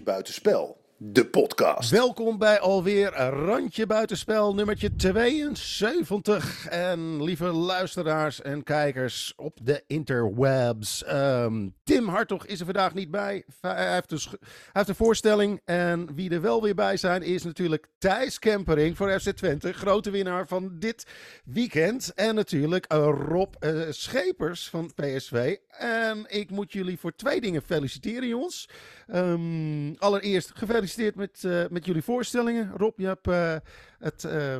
Buitenspel, de podcast. Welkom bij alweer Randje Buitenspel nummertje 72. En lieve luisteraars en kijkers op de interwebs. Ehm, Tim Hartog is er vandaag niet bij. Hij heeft, een hij heeft een voorstelling. En wie er wel weer bij zijn is natuurlijk Thijs Kempering voor FC Twente. Grote winnaar van dit weekend. En natuurlijk uh, Rob uh, Schepers van PSV. En ik moet jullie voor twee dingen feliciteren jongens. Um, allereerst gefeliciteerd met, uh, met jullie voorstellingen. Rob, je hebt uh, het, uh,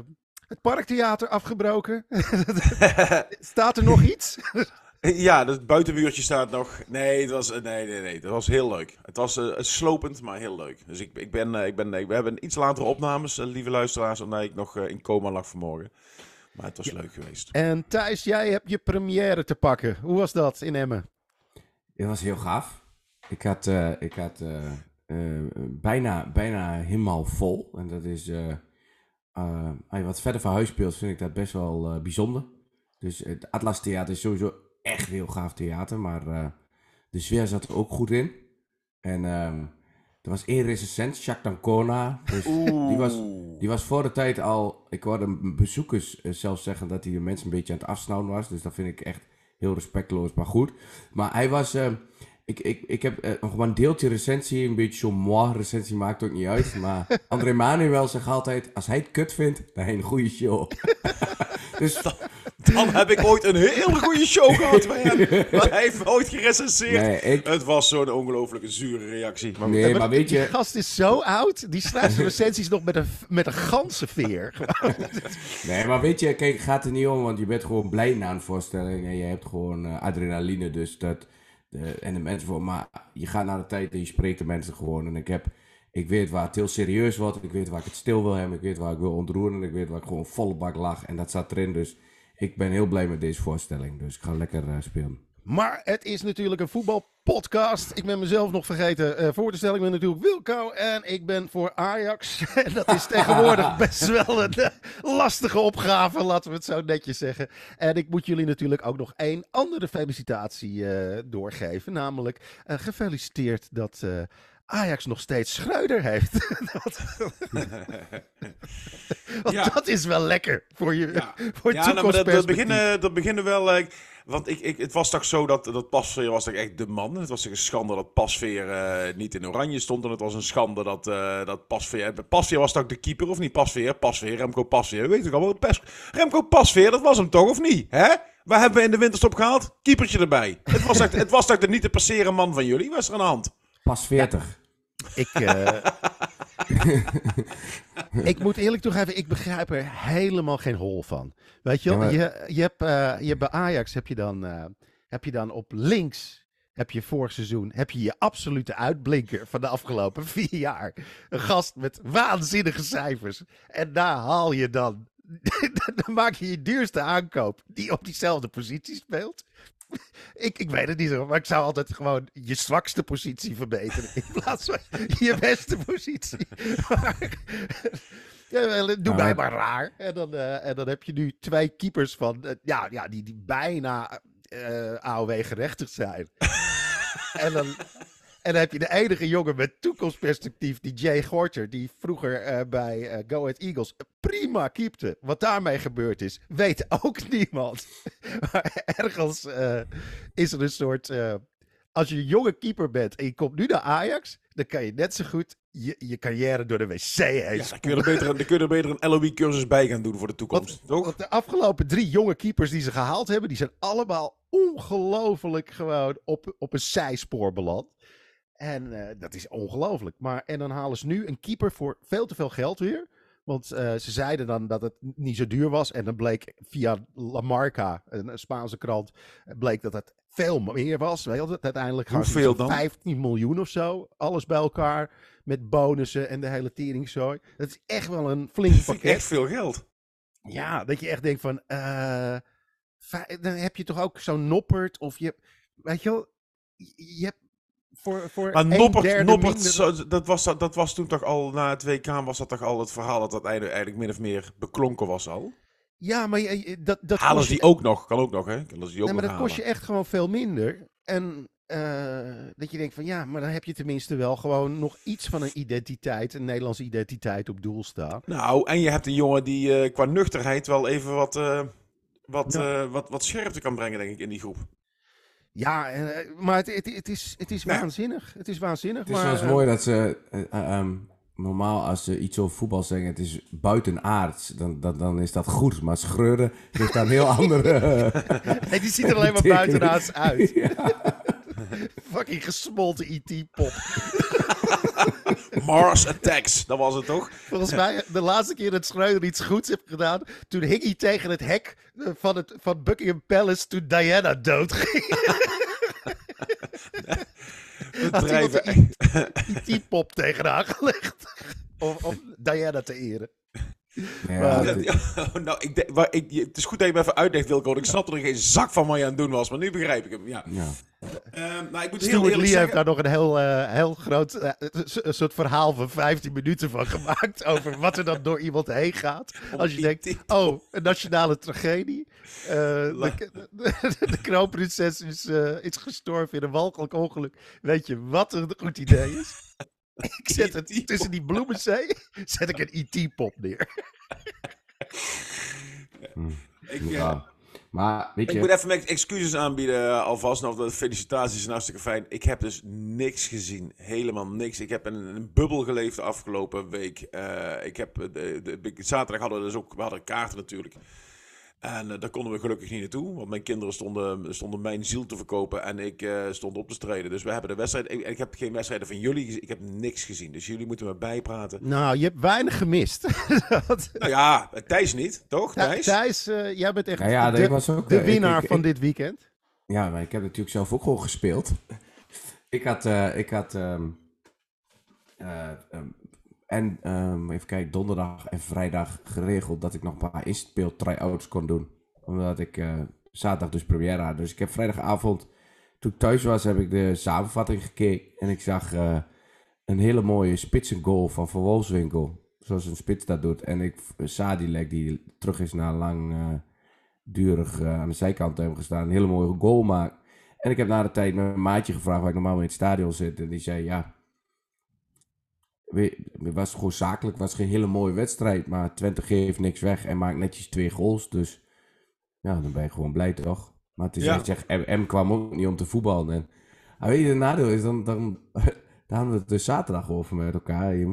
het Parktheater afgebroken. staat er nog iets? ja, het buitenmuurtje staat nog. Nee, het was, nee, nee, nee, het was heel leuk. Het was slopend, maar heel leuk. Dus ik, ik ben, ik ben, we hebben iets latere opnames, lieve luisteraars, omdat ik nog in coma lag vanmorgen. Maar het was ja. leuk geweest. En Thijs, jij hebt je première te pakken. Hoe was dat in Emmen? Het was heel gaaf. Ik had, uh, ik had uh, uh, bijna, bijna helemaal vol. En dat is, als je wat verder van huis speelt, vind ik dat best wel bijzonder. Dus het Atlas Theater is sowieso echt heel gaaf theater. Maar de sfeer zat er ook goed in. En um, er was één recensent, Jacques Dancona. Dus die was, die was voor de tijd al... Ik hoorde bezoekers zelfs zeggen dat hij de mensen een beetje aan het afsnauwen was. Dus dat vind ik echt heel respectloos, maar goed. Maar hij was... Uh, ik, ik, ik heb uh, nog maar een deeltje recensie, een beetje zo'n moi recensie, maakt ook niet uit. Maar André Manuel zegt altijd, als hij het kut vindt, dan een goede show. dus... Dan heb ik ooit een hele goede show gehad bij hem. Maar hij heeft ooit gerecenseerd. Nee, ik... Het was zo'n ongelofelijke zure reactie. Maar, nee, maar, maar weet je... Die gast is zo oud, die schrijft zijn recensies nog met een, met een ganzenveer. nee, maar weet je, kijk, het gaat er niet om, want je bent gewoon blij na een voorstelling. En je hebt gewoon uh, adrenaline, dus dat... De, en de mensen voor, maar je gaat naar de tijd en je spreekt de mensen gewoon. En ik heb, ik weet waar het heel serieus wordt. Ik weet waar ik het stil wil hebben. Ik weet waar ik wil ontroeren. Ik weet waar ik gewoon volle bak lag. En dat zat erin. Dus ik ben heel blij met deze voorstelling. Dus ik ga lekker uh, spelen. Maar het is natuurlijk een voetbalpodcast. Ik ben mezelf nog vergeten uh, voor te stellen. Ik ben natuurlijk Wilco en ik ben voor Ajax. En dat is tegenwoordig best wel een uh, lastige opgave, laten we het zo netjes zeggen. En ik moet jullie natuurlijk ook nog één andere felicitatie uh, doorgeven. Namelijk gefeliciteerd dat Ajax nog steeds Schreuder heeft. dat, ja. dat is wel lekker voor je ja. voor ja, nou, maar dat, dat, beginnen, dat beginnen wel... Uh, want ik, ik, het was toch zo dat, dat Pasveer was toch echt de man. Het was toch een schande dat Pasveer uh, niet in oranje stond. En het was een schande dat, uh, dat Pasveer... Pasveer was toch de keeper of niet? Pasveer, Pasveer, Remco Pasveer. Weet ik al wel. Remco Pasveer, dat was hem toch of niet? Hè? Waar hebben we in de winterstop gehaald? Keepertje erbij. Het was toch, het was toch de niet te passeren man van jullie? Wat is er aan de hand? Pas 40. Ja. Ik, uh, ik moet eerlijk toegeven, ik begrijp er helemaal geen hol van. Weet je wel, ja, maar... je, je, hebt, uh, je hebt bij Ajax heb je, dan, uh, heb je dan op links, heb je vorig seizoen, heb je je absolute uitblinker van de afgelopen vier jaar. Een gast met waanzinnige cijfers. En daar haal je dan, dan maak je je duurste aankoop die op diezelfde positie speelt. Ik, ik weet het niet zo, maar ik zou altijd gewoon je zwakste positie verbeteren. In plaats van je beste positie. Maar, ja, doe mij maar raar. En dan, uh, en dan heb je nu twee keepers van, uh, ja, ja, die, die bijna uh, AOW gerechtigd zijn. en dan, en dan heb je de enige jongen met toekomstperspectief, die Jay Gorter, die vroeger uh, bij uh, Go Ahead Eagles prima keepte. Wat daarmee gebeurd is, weet ook niemand. maar ergens uh, is er een soort... als je een jonge keeper bent en je komt nu naar Ajax, dan kan je net zo goed je, je carrière door de wc heen. Ja, dan kun je er beter, dan kun je er beter een LOE-cursus bij gaan doen voor de toekomst, want, toch? Want de afgelopen drie jonge keepers die ze gehaald hebben, die zijn allemaal ongelooflijk gewoon op, op een zijspoor beland. En uh, dat is ongelooflijk. Maar en dan halen ze nu een keeper voor veel te veel geld weer. Want uh, ze zeiden dan dat het niet zo duur was. En dan bleek via La Marca, een, Spaanse krant, bleek dat het veel meer was. Weet je, uiteindelijk Hoeveel dan? 15 miljoen of zo. Alles bij elkaar. Met bonussen en de hele teringzooi. Dat is echt wel een flink dat pakket. echt veel geld. Ja, dat je echt denkt van... Uh, dan heb je toch ook zo'n Noppert of je... Weet je wel, je hebt voor, voor maar Noppert, Noppert dat, was, dat was toen toch al, na het WK was dat toch al het verhaal dat dat eigenlijk, eigenlijk min of meer beklonken was al? Ja, maar je, dat, dat halen ze die je... ook nog, kan ook nog hè? Kan ze die ook nee, maar dat halen. kost je echt gewoon veel minder. En eh, dat je denkt van ja, maar dan heb je tenminste wel gewoon nog iets van een identiteit, een Nederlandse identiteit op doel staan. Nou, en je hebt een jongen die eh, qua nuchterheid wel even wat, eh, wat, Ja. wat, wat scherpte kan brengen, denk ik, in die groep. Ja, eh, maar het, het, het is, het is waanzinnig. Het is waanzinnig. Het is maar, wel eens eh, mooi dat ze... eh, eh, ehm, normaal als ze iets over voetbal zeggen, het is buitenaards, dan, dan, dan is dat goed. Maar Schreuder heeft daar een heel andere... nee, die ziet er alleen maar buitenaards uit. Ja. Fucking gesmolten IT-pop. Mars Attacks, dat was het toch? Volgens mij, de laatste keer dat Schreuder iets goeds heeft gedaan, toen hing hij tegen het hek eh, van, het, van Buckingham Palace toen Diana doodging. Had iemand Bedrijven. een IT-pop tegen haar gelegd. Of, of Diana te eren. Ja, Maar- het- Ja, nou, ik denk, ik, het is goed dat je me even uitlegt, Wilco. want Ik snapte er geen zak van wat je aan het doen was, maar nu begrijp ik hem. Ja. Ehm, nou, ik moet heel Stuart eerlijk Lee heeft daar nog een heel, eh, heel groot een soort verhaal van 15 minuten van gemaakt. Over wat er dan door iemand heen gaat. Als je denkt, oh, een nationale tragedie. Eh, de, de, de kroonprinses is, eh, is gestorven in een walgelijk ongeluk. Weet je wat een goed idee is? Ik zet het IT-pop. tussen die bloemenzee, zet ik een IT-pop neer. Ik, Ja. Maar weet Ik je, moet even mijn excuses aanbieden eh, alvast. Nou, de felicitaties zijn hartstikke fijn. Ik heb dus niks gezien. Helemaal niks. Ik heb in een bubbel geleefd de afgelopen week. Eh, ik heb, eh, de, de, de- zaterdag hadden we dus ook we hadden kaarten natuurlijk. En eh, daar konden we gelukkig niet naartoe. Want mijn kinderen stonden, stonden mijn ziel te verkopen. En ik eh, stond op te treden. Dus we hebben de wedstrijd. Ik, ik heb geen wedstrijden van jullie gezien. Ik heb niks gezien. Dus jullie moeten me bijpraten. Nou, je hebt weinig gemist. Dat- Nou ja, Thijs niet, toch? Ja, Thijs? Thijs, eh, jij bent echt Ja, ja, de, ik was ook, de ik- winnaar ik- van ik- dit weekend. Ja, maar ik heb natuurlijk zelf ook gewoon gespeeld. ik had, eh, ik had ehm, eh, ehm, en ehm, even kijken, donderdag en vrijdag geregeld dat ik nog een paar inspeel try-outs kon doen. Omdat ik eh, zaterdag dus première had. Dus ik heb vrijdagavond, toen ik thuis was, heb ik de samenvatting gekeken. En ik zag eh, een hele mooie spitsengoal van Van Wolfswinkel. Zoals een spits dat doet. En ik, Sadilek, die terug is na lang... eh, durig eh, aan de zijkant hebben gestaan. Een hele mooie goal maakt. En ik heb na de tijd mijn maatje gevraagd waar ik normaal in het stadion zit. En die zei ja. Weet- Het was gewoon zakelijk, het was geen hele mooie wedstrijd. Maar Twente geeft niks weg en maakt netjes twee goals. Dus ja, dan ben je gewoon blij toch? Maar het is Ja. echt, zeg, M, M kwam ook niet om te voetballen. En, maar weet je, het nadeel is dan, dan, daar hadden we het dus zaterdag over met elkaar. Je,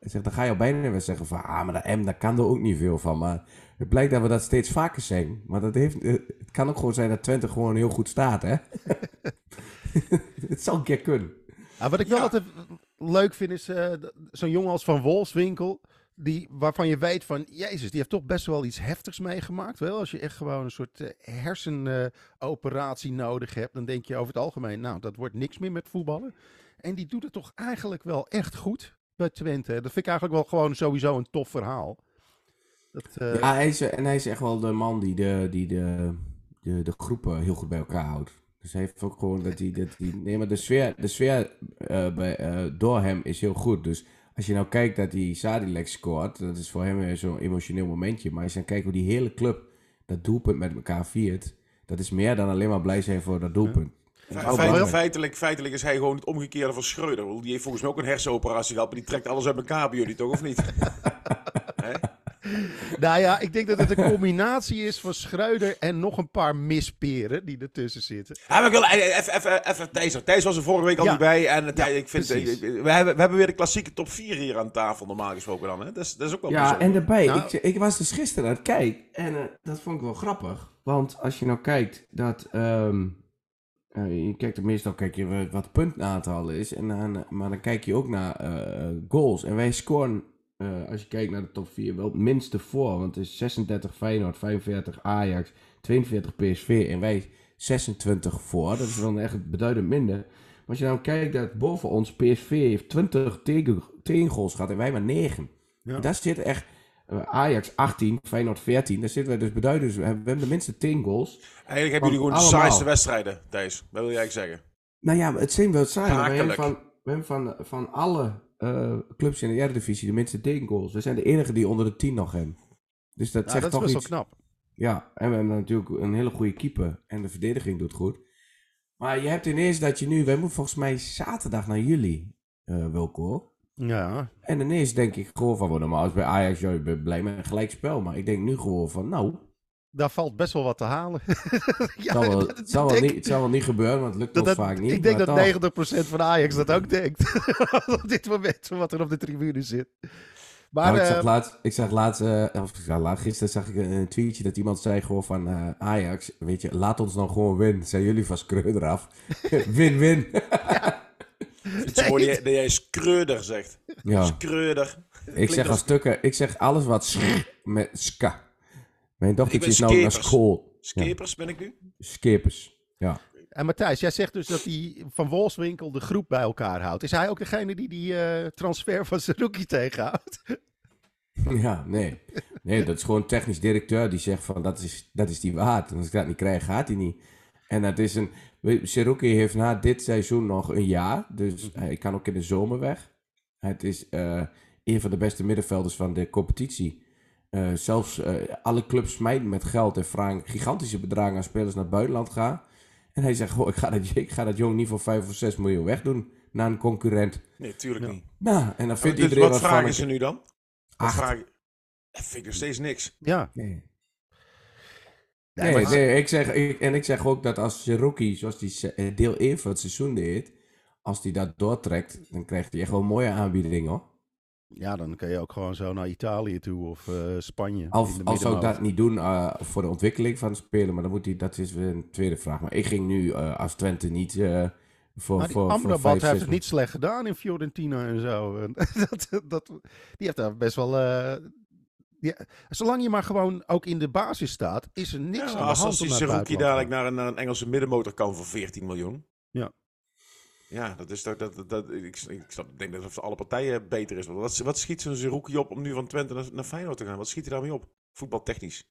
zegt, dan ga je al bijna weer zeggen van, ah, maar dat M, daar kan er ook niet veel van. Maar het blijkt dat we dat steeds vaker zeggen. Maar dat heeft, eh, het kan ook gewoon zijn dat Twente gewoon heel goed staat, hè? het zou een keer kunnen. Ah, wat ik wel Ja. altijd leuk vind is eh, zo'n jongen als Van Wolfswinkel. Die, waarvan je weet van, jezus, die heeft toch best wel iets heftigs meegemaakt. Wel, als je echt gewoon een soort eh, hersenoperatie nodig hebt, dan denk je over het algemeen, nou, dat wordt niks meer met voetballen. En die doet het toch eigenlijk wel echt goed bij Twente. Dat vind ik eigenlijk wel gewoon sowieso een tof verhaal. Dat, eh, Ja, hij is, en hij is echt wel de man die de, die de, de, de groepen heel goed bij elkaar houdt. Dus hij heeft ook gewoon dat hij... Dat hij nee, maar de sfeer, de sfeer eh, bij, eh, door hem is heel goed. Dus als je nou kijkt dat hij Sadilek scoort, dat is voor hem weer zo'n emotioneel momentje. Maar als je dan kijkt hoe die hele club dat doelpunt met elkaar viert, dat is meer dan alleen maar blij zijn voor dat doelpunt. Belangrijk. feitelijk, feitelijk is hij gewoon het omgekeerde van Schreuder. Die heeft volgens mij ook een hersenoperatie gehad, maar die trekt alles uit elkaar bij jullie toch, of niet? Nou ja, ik denk dat het een combinatie is van Schreuder en nog een paar misperen die ertussen zitten. Ja, maar ik wil eh, even, even, even Thijs. Thijs was er vorige week al Ja. niet bij. En Ja, ik vind, precies. eh, we, hebben, we hebben weer de klassieke top 4 hier aan tafel, normaal gesproken dan. Hè? Dat, is, dat is ook wel Ja, bijzonder. en daarbij, Nou- ik, ik was dus gisteren aan het kijken en eh, dat vond ik wel grappig. Want als je nou kijkt dat, ehm, eh, je kijkt meestal kijk je wat- puntaantal is, en dan, maar dan kijk je ook naar eh, goals. En wij scoren, eh, als je kijkt naar de top 4, wel het minste voor. Want het is 36 Feyenoord, 45 Ajax, 42 PSV en wij 26 voor. Dat is dan echt beduidend minder. Maar als je nou kijkt dat boven ons PSV heeft 20 tegen, tegengoals gehad en wij maar 9. Ja. Daar zit echt eh, Ajax 18, Feyenoord 14. Daar zitten we dus beduidend. We hebben we hebben de minste 10 goals. Eigenlijk hebben jullie gewoon de saaiste wedstrijden, Thijs. Dat wil jij eigenlijk zeggen. Nou ja, het zijn wel saai. We hebben van, we hebben van, van alle eh, clubs in de Eredivisie de minste tegengoals. We zijn de enige die onder de 10 nog hebben. Dus dat Ja, zegt dat is toch best iets. wel knap. Ja, en we hebben natuurlijk een hele goede keeper. En de verdediging doet goed. Maar je hebt ineens dat je nu... Wij moeten volgens mij zaterdag naar jullie, eh Wilco. Ja, En ineens denk ik gewoon van... Normaal is bij Ajax, bent blij met een gelijkspel. Maar ik denk nu gewoon van... Nou, daar valt best wel wat te halen. het zal wel, zal wel, niet, het zal wel niet gebeuren, want het lukt dat, ons dat- vaak niet. ik denk dat toch. 90% van Ajax dat ook denkt. op dit moment, wat er op de tribune zit. Maar Nou, ik eh, zag laatst, ik zag laatst, eh, of ik zag laatst, gisteren zag ik een, tweetje dat iemand zei gewoon van eh, Ajax, weet je, laat ons nou gewoon winnen. Zijn jullie van Schreuder eraf? win, win. Het is mooi dat jij- skreuder zegt. ja, Skreuder. ik zeg al stukken, ik zeg alles wat sch met ska. Mijn Ik dochtertje ben is nou naar skepers. school. Skepers ben ik nu? Skepers. Ja. En Matthijs, jij zegt dus dat hij van Wolfswinkel de groep bij elkaar houdt. Is hij ook degene die die eh, transfer van Saruki tegenhoudt? Ja, nee. Nee, dat is gewoon een technisch directeur die zegt van dat is, dat is die waard. En als ik dat niet krijg, gaat hij niet. En dat is een... Seruki heeft na dit seizoen nog een jaar. Dus hij kan ook in de zomer weg. Het is eh, een van de beste middenvelders van de competitie. Eh, zelfs eh, alle clubs smijten met geld en vragen gigantische bedragen aan spelers naar het buitenland gaan. En hij zegt, goh, ik ga dat, ik ga dat jong niet voor 5 of 6 miljoen wegdoen naar een concurrent. Nee, tuurlijk niet. Nou, en dan vindt Dus iedereen wat wat vragen van... ze nu dan? Wat vragen... Dat vind ik nog steeds niks. Ja. Nee. Nee, Nee, maar- nee, ik zeg, ik, en ik zeg ook dat als Cherokee, zoals die eh, deel 1 van het seizoen deed, als hij dat doortrekt, dan krijgt hij echt wel mooie aanbieding hoor. Ja, dan kun je ook gewoon zo naar Italië toe of eh, Spanje. in Al, de al zou ik dat niet doen eh, voor de ontwikkeling van de speler, maar dan moet hij, dat is weer een tweede vraag. Maar ik ging nu eh, als Twente niet eh, voor, Maar die voor, voor Amrabat vijf, heeft zes het niet slecht gedaan in Fiorentina en zo. En dat, dat, die heeft daar best wel... eh, die- zolang je maar gewoon ook in de basis staat, is er niks Ja, aan de als hand als buitenland dadelijk naar een, naar een Engelse middenmotor kan voor 14 miljoen. Ja. Ja, dat is toch, dat, dat, dat- ik, ik, denk dat het voor alle partijen beter is. Wat, wat schiet zo'n Seruki op om nu van Twente naar, naar Feyenoord te gaan? Wat schiet hij daarmee op? Voetbaltechnisch.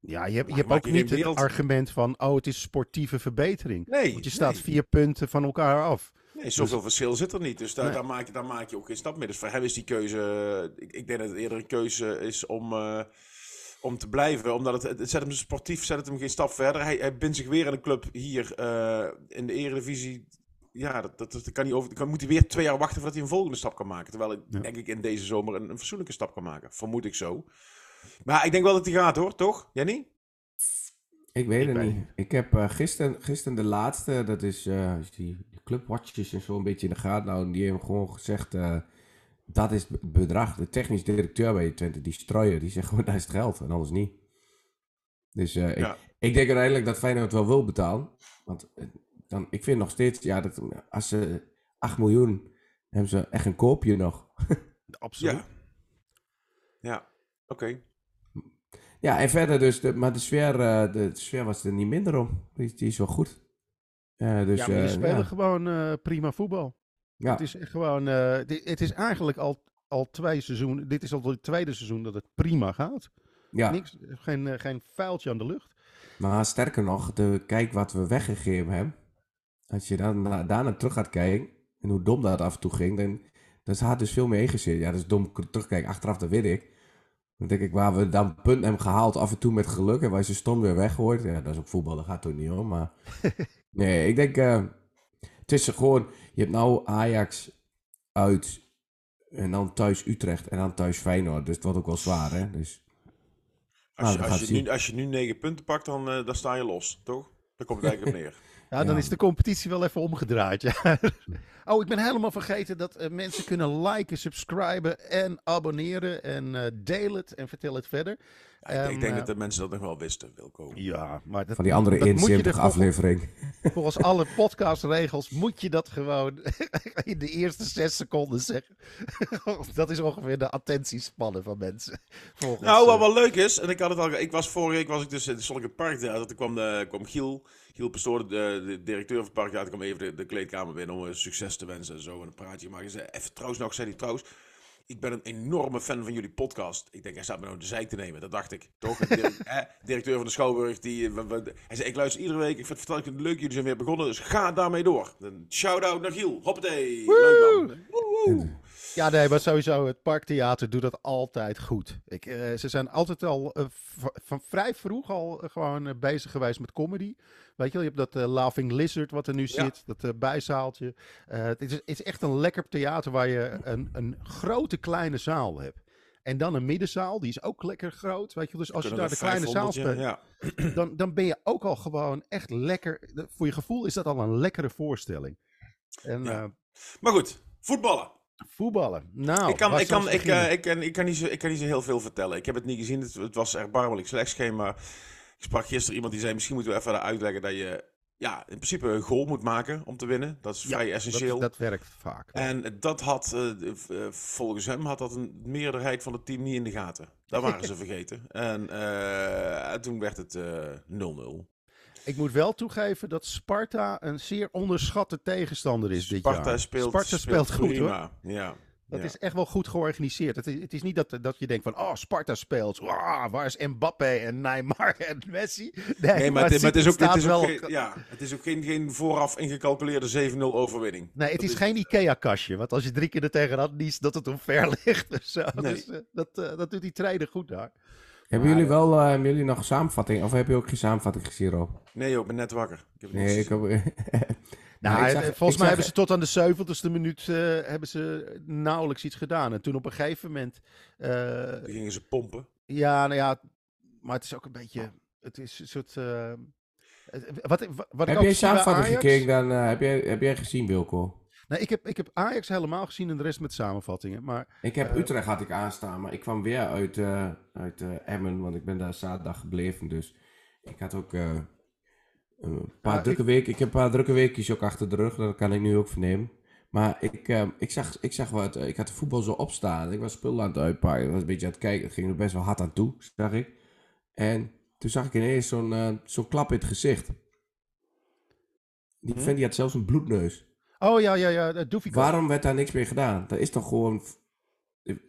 Ja, je hebt, je hebt ook niet het wereld- argument van, oh, het is sportieve verbetering. Nee, Want je staat nee. vier punten van elkaar af. Nee, zoveel verschil zit er niet. Dus daar, Nee. daar, maak je, daar maak je ook geen stap mee. Dus voor hem is die keuze... Ik, ik denk dat het eerder een keuze is om, eh, om te blijven. Omdat het, het zet hem sportief zet het hem geen stap verder. Hij, hij bindt zich weer in een club hier eh, in de eredivisie. Ja, dat, dat, dat kan niet over. Dan moet hij weer twee jaar wachten voordat hij een volgende stap kan maken. Terwijl ik Ja. denk ik in deze zomer een, een fatsoenlijke stap kan maken. Vermoed ik zo. Maar ik denk wel dat hij gaat hoor, toch? Jenny? Ik weet Ik het niet. Ik heb eh, gisteren, gisteren de laatste, dat is eh, die, die clubwatches en zo een beetje in de gaten houden. Die hebben gewoon gezegd, eh, dat is het bedrag. De technisch directeur bij Twente, die strooien, die zegt gewoon, dat is het geld en anders niet. Dus eh, Ja. ik, ik denk uiteindelijk dat Feyenoord wel wil betalen. Want dan, ik vind nog steeds, ja, dat, als ze 8 miljoen, hebben ze echt een koopje nog. Absoluut. Ja. Ja, oké. Ja, en verder dus, de, maar de sfeer, eh, de sfeer was er niet minder om. Die, die is wel goed. Eh, dus, ja, maar die eh, spelen ja. gewoon eh, prima voetbal. Ja. Het is echt gewoon, eh, di- het is eigenlijk al, al twee seizoenen, dit is al het tweede seizoen dat het prima gaat. ja. Niks, geen, eh, geen vuiltje aan de lucht. Maar sterker nog, de, kijk wat we weggegeven hebben. Als je dan na, daarna terug gaat kijken, en hoe dom dat af en toe ging, dan, dan had dus veel meer ingezet. Ja, dat is dom terugkijken. Achteraf, dat weet ik. Dan denk ik, waar we dan punten hebben gehaald, af en toe met geluk, en waar ze stom weer weggooit. Ja, dat is ook voetbal, dat gaat toch niet om. Maar nee, ik denk, eh, het is gewoon, je hebt nou Ajax uit, en dan thuis Utrecht, en dan thuis Feyenoord. Dus het wordt ook wel zwaar, hè. Dus, Als, Nou, je, als, nu, als je nu negen punten pakt, dan, eh, dan sta je los, toch? Daar komt het eigenlijk op neer. Ja, dan Ja. is de competitie wel even omgedraaid. Ja. Oh, ik ben helemaal vergeten dat eh, mensen kunnen liken, subscriben en abonneren. En eh deel het en vertel het verder. Ja, ik, ik Ehm, denk eh, dat de mensen dat nog wel wisten, Wilco. Ja, maar dat, van die andere dat moet je er inzichtige volgens- aflevering. Volgens alle podcastregels moet je dat gewoon in de eerste zes seconden zeggen. dat is ongeveer de attentiespannen van mensen. Volgens, Nou, wat eh, wel leuk is, en ik had het al, ik was vorige week was ik dus in het Park, daar, kwam, de, kwam Giel, Giel Pastoor, de, de directeur van het park, uit, kwam even de, de kleedkamer binnen om eh, succes te wensen en zo, en een praatje maken. Even trouwens nog, zei hij trouwens, ik ben een enorme fan van jullie podcast. Ik denk, hij staat me nou de zijk te nemen, dat dacht ik. Toch? Eh, directeur van de Schouwburg, die, eh, hij zei, ik luister iedere week, ik vind het leuk, jullie zijn weer begonnen, dus ga daarmee door. Een shout-out naar Giel, hoppatee, leuk man. Woehoe. Ja, nee, maar sowieso, het Parktheater doet dat altijd goed. Ik, eh, ze zijn altijd al eh, van vrij vroeg al eh, gewoon bezig geweest met comedy. Weet je wel, je hebt dat Laughing Lizard wat er nu Ja. zit, dat bijzaaltje. Het, is, het is echt een lekker theater waar je een, een grote kleine zaal hebt. En dan een middenzaal, die is ook lekker groot. Weet je, wel. dus als je daar de kleine zaal 500, speelt, Ja. dan, dan ben je ook al gewoon echt lekker. Voor je gevoel is dat al een lekkere voorstelling. En Ja. Maar goed, voetballen. Voetballen. Nou, ik, kan, waar ik, kan, ik, eh, ik, kan, ik, kan niet zo, ik kan niet zo heel veel vertellen. Ik heb het niet gezien. Het, het was erbarmelijk slecht. Maar ik sprak gisteren iemand die zei... Misschien moeten we even uitleggen dat je... Ja, in principe een goal moet maken om te winnen. Dat is Ja, vrij essentieel. Dat, dat werkt vaak. En dat had, eh, eh, volgens hem, had dat een meerderheid van het team niet in de gaten. Dat waren ze vergeten. En eh, toen werd het eh, 0-0. Ik moet wel toegeven dat Sparta een zeer onderschatte tegenstander is dit Sparta jaar. speelt, Sparta speelt, goed hoor. Ja. Dat ja. is echt wel goed georganiseerd. Het is, het is niet dat, dat je denkt van, oh, Sparta speelt. Wow, waar is Mbappé en Neymar en Messi? Nee, Nee, maar, het, maar het is ook, het is ook, geen, ja, het is ook geen, geen vooraf ingecalculeerde 7-0 overwinning. Nee, het Dat is geen Ikea-kastje. Want als je drie keer er tegenaan niest, dat het omver ligt. Nee. Dus, eh, dat, eh, dat doet die trainer goed daar. Hebben jullie wel eh, hebben jullie nog een samenvatting? Of heb je ook geen samenvatting gezien, Rob? Nee joh, ik ben net wakker. Ik heb Nee, ik niks heb... Nou, Nou, ik eh, zag- volgens ik mij zag- hebben ze tot aan de zeventigste minuut eh, hebben ze nauwelijks iets gedaan. En toen op een gegeven moment... eh, gingen ze pompen. Ja, nou ja, maar het is ook een beetje. Het is een soort. eh, wat, wat, wat ik Heb jij samenvatting gekeken? Dan, heb, jij, heb jij gezien, Wilco? Nee, ik heb, ik heb Ajax helemaal gezien en de rest met samenvattingen. Maar Ik heb Eh. Utrecht had ik aanstaan, maar ik kwam weer uit, eh, uit eh, Emmen, want ik ben daar zaterdag gebleven. Dus ik had ook een paar Ja, drukke weken. Ik heb een paar drukke weekjes ook achter de rug, dat kan ik nu ook vernemen. Maar ik, ik, zag, ik zag wat, ik had de voetbal zo opstaan. Ik was spul aan het uitpakken. Ik was een beetje aan het kijken. Het ging er best wel hard aan toe, zag ik. En toen zag ik ineens zo'n zo'n klap in het gezicht. Die Hm? vent die had zelfs een bloedneus. Oh ja, ja, ja, dat. Waarom werd daar niks mee gedaan? Dat is toch gewoon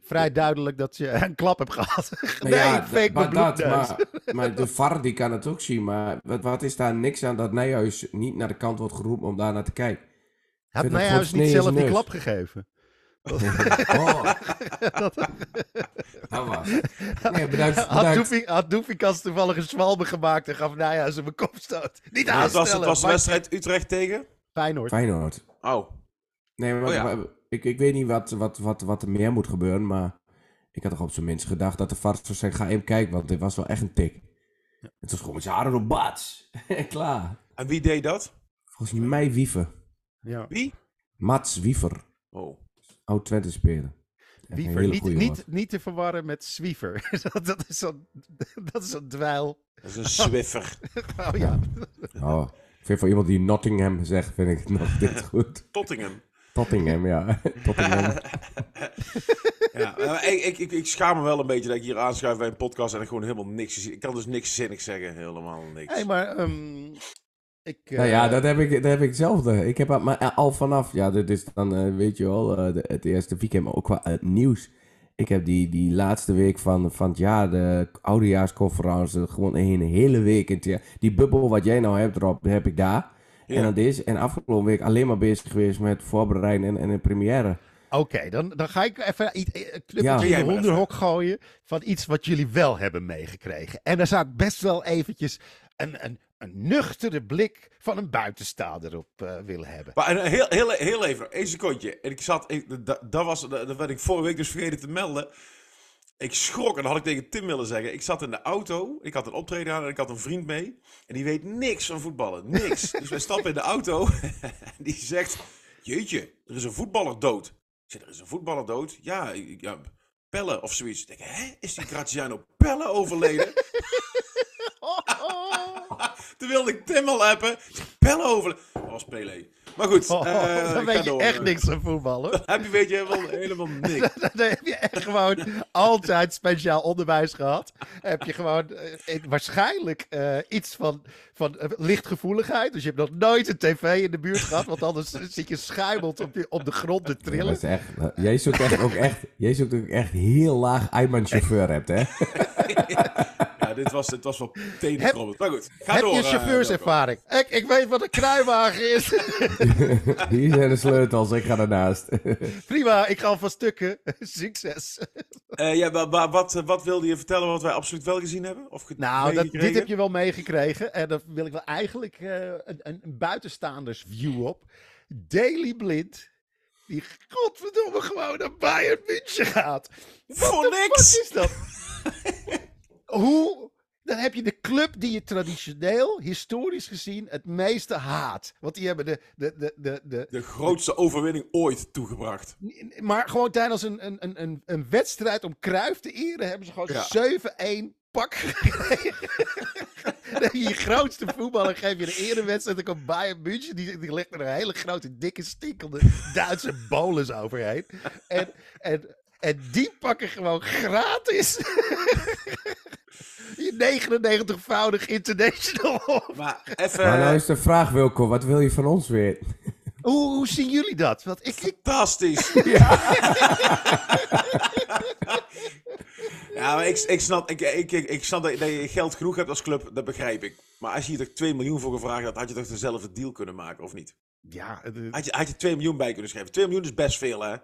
Vrij duidelijk dat je een klap hebt gehad. Nee, ja, fake maar, dat, maar, maar de VAR die kan het ook zien. Maar wat, wat is daar niks aan dat Nijhuis niet naar de kant wordt geroepen om daar naar te kijken? Had Nijhuis niet in zelf die klap gegeven? oh, dat was het. Nee, bedankt. Had bedankt. Doefink- Had Doefikas toevallig een zwalbe gemaakt en gaf Nijhuis hem een kopstoot. Niet Het was, het aanstellen. was wedstrijd Utrecht tegen? Feyenoord. Feyenoord. Oh. Nee, maar, Oh ja. maar ik, ik weet niet wat, wat, wat, wat er meer moet gebeuren, maar ik had toch op zijn minst gedacht dat de VAR zou zeggen, ga even kijken, want dit was wel echt een tik. Het was gewoon met zijn haren op bats. Klaar. En wie deed dat? Volgens mij Wiever. Ja. Wie? Mats Wiever. Oh. Oud Twente speler. Een Wiever. Niet, niet, niet te verwarren met Zwiever. dat, dat is zo'n dat is zo'n dweil. Dat is een Swiffer. Oh ja. Oh, vind voor iemand die Nottingham zegt, vind ik het nog dit goed. Tottingham. Tottingham, ja. Tottingham. Ja, maar ik, ik, ik, ik schaam me wel een beetje dat ik hier aanschuif bij een podcast en ik gewoon helemaal niks zie. Ik kan dus niks zinnigs zeggen, helemaal niks. Hey, maar ehm, ik... Nou ja, eh, dat heb ik, dat heb ik hetzelfde. Ik heb al- maar al vanaf, ja, dit is dan, eh, weet je wel, eh, de, het eerste weekend, maar ook qua het nieuws. Ik heb die, die laatste week van, van het jaar, de oudejaarsconferentie, gewoon een hele week. in het. Die bubbel wat jij nou hebt, Rob, die heb ik daar. Ja. En dat is, en afgelopen week alleen maar bezig geweest met voorbereiden en, en een première. Oké, dan, dan ga ik even iets- een Ja. knuppeltje Jij in de hondenhok gooien van iets wat jullie wel hebben meegekregen. En daar zou ik best wel eventjes een, een, een nuchtere blik van een buitenstaander op eh, willen hebben. Maar heel, heel, heel even, één secondje. Ik zat, dat, was, dat, werd ik vorige week dus vergeten te melden. Ik schrok en had ik tegen Tim willen zeggen. Ik zat in de auto, ik had een optreden aan en ik had een vriend mee. En die weet niks van voetballen, niks. dus wij stappen in de auto en die zegt, jeetje, er is een voetballer dood. Ik zeg, er is een voetballer dood? Ja, ja Pelle of zoiets. Ik denk, hè, is die Graziano Pelle overleden? Toen wilde ik Tim al appen. Was Pele. Maar goed, Oh, eh, dan ik weet je door. echt niks van voetballen. Dan heb je weet je helemaal, helemaal niks. Dan heb je echt gewoon altijd speciaal onderwijs gehad. Heb je gewoon eh, waarschijnlijk eh, iets van, van lichtgevoeligheid. Dus je hebt nog nooit een tv in de buurt gehad. Want anders zit je schuimeld op, je, op de grond te Ja, trillen. dat is echt, jij zoekt echt ook echt, jij zoekt ook echt heel laag Ayman chauffeur hebt, hè? Ja, dit was, dit was wel tenenkrommend. Maar goed, ga Heb door. je eh, chauffeurservaring? ik, ik weet wat een kruiwagen is. Hier zijn de sleutels, ik ga ernaast. Prima, ik ga al van stukken. Succes. Eh, ja, wa- wat, eh, wat wilde je vertellen wat wij absoluut wel gezien hebben? Of ge- Nou, dat, dit heb je wel meegekregen. En daar wil ik wel eigenlijk eh, een, een, een buitenstaanders view op. Daily Blind. Die godverdomme gewoon naar Bayern München gaat. Voor Wat niks! is dat? Hoe? Dan heb je de club die je traditioneel, historisch gezien, het meeste haat. Want die hebben de, de, de, de, de, De grootste overwinning ooit toegebracht. maar gewoon tijdens een, een, een, een, een wedstrijd om Cruijff te eren hebben ze gewoon Ja. 7-1 pak gekregen. Je grootste voetballer, geef je een erewedstrijd. Dan komt Bayern München, die, die legt er een hele grote, dikke, stinkende Duitse bolus overheen. En, en, en die pakken gewoon gratis. je 99-voudig international. Maar even... Maar nou is de vraag, Wilco, wat wil je van ons weer? Hoe, hoe zien jullie dat? Want ik, ik, Fantastisch. Ja, maar ik, ik, snap, ik, ik, ik, ik snap dat, dat je geld genoeg hebt als club, dat begrijp ik. Maar als je hier toch 2 miljoen voor gevraagd had, had je toch dezelfde deal kunnen maken, of niet? ja, het- Had je, had je 2 miljoen bij kunnen schrijven. 2 miljoen is best veel, hè?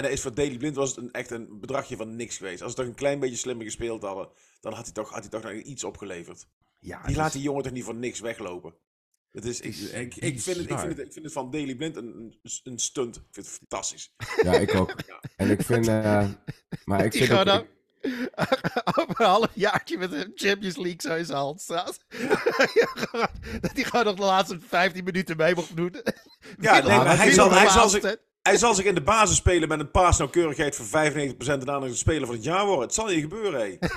En dat is voor Daily Blind was het een, echt een bedragje van niks geweest. Als ze toch een klein beetje slimmer gespeeld hadden, dan had hij toch, had hij toch nog iets opgeleverd. ja, Die laat is- die jongen toch niet voor niks weglopen. Het is, ik, ik, ik, vind het, ik, vind het, ik vind het van Daily Blind een, een, stunt. Ik vind het fantastisch. Ja, ik ook. En ik vind... eh, maar ik Die vind dan over een half jaartje met de Champions League zo in zijn hand staat. Dat hij gewoon nog de laatste 15 minuten mee mocht doen. Ja, nee, maar hij zal, hij, zal zich... hij zal zich in de basis spelen met een paasnauwkeurigheid van 95% en daarna een speler van het jaar worden. Het zal je gebeuren, hé.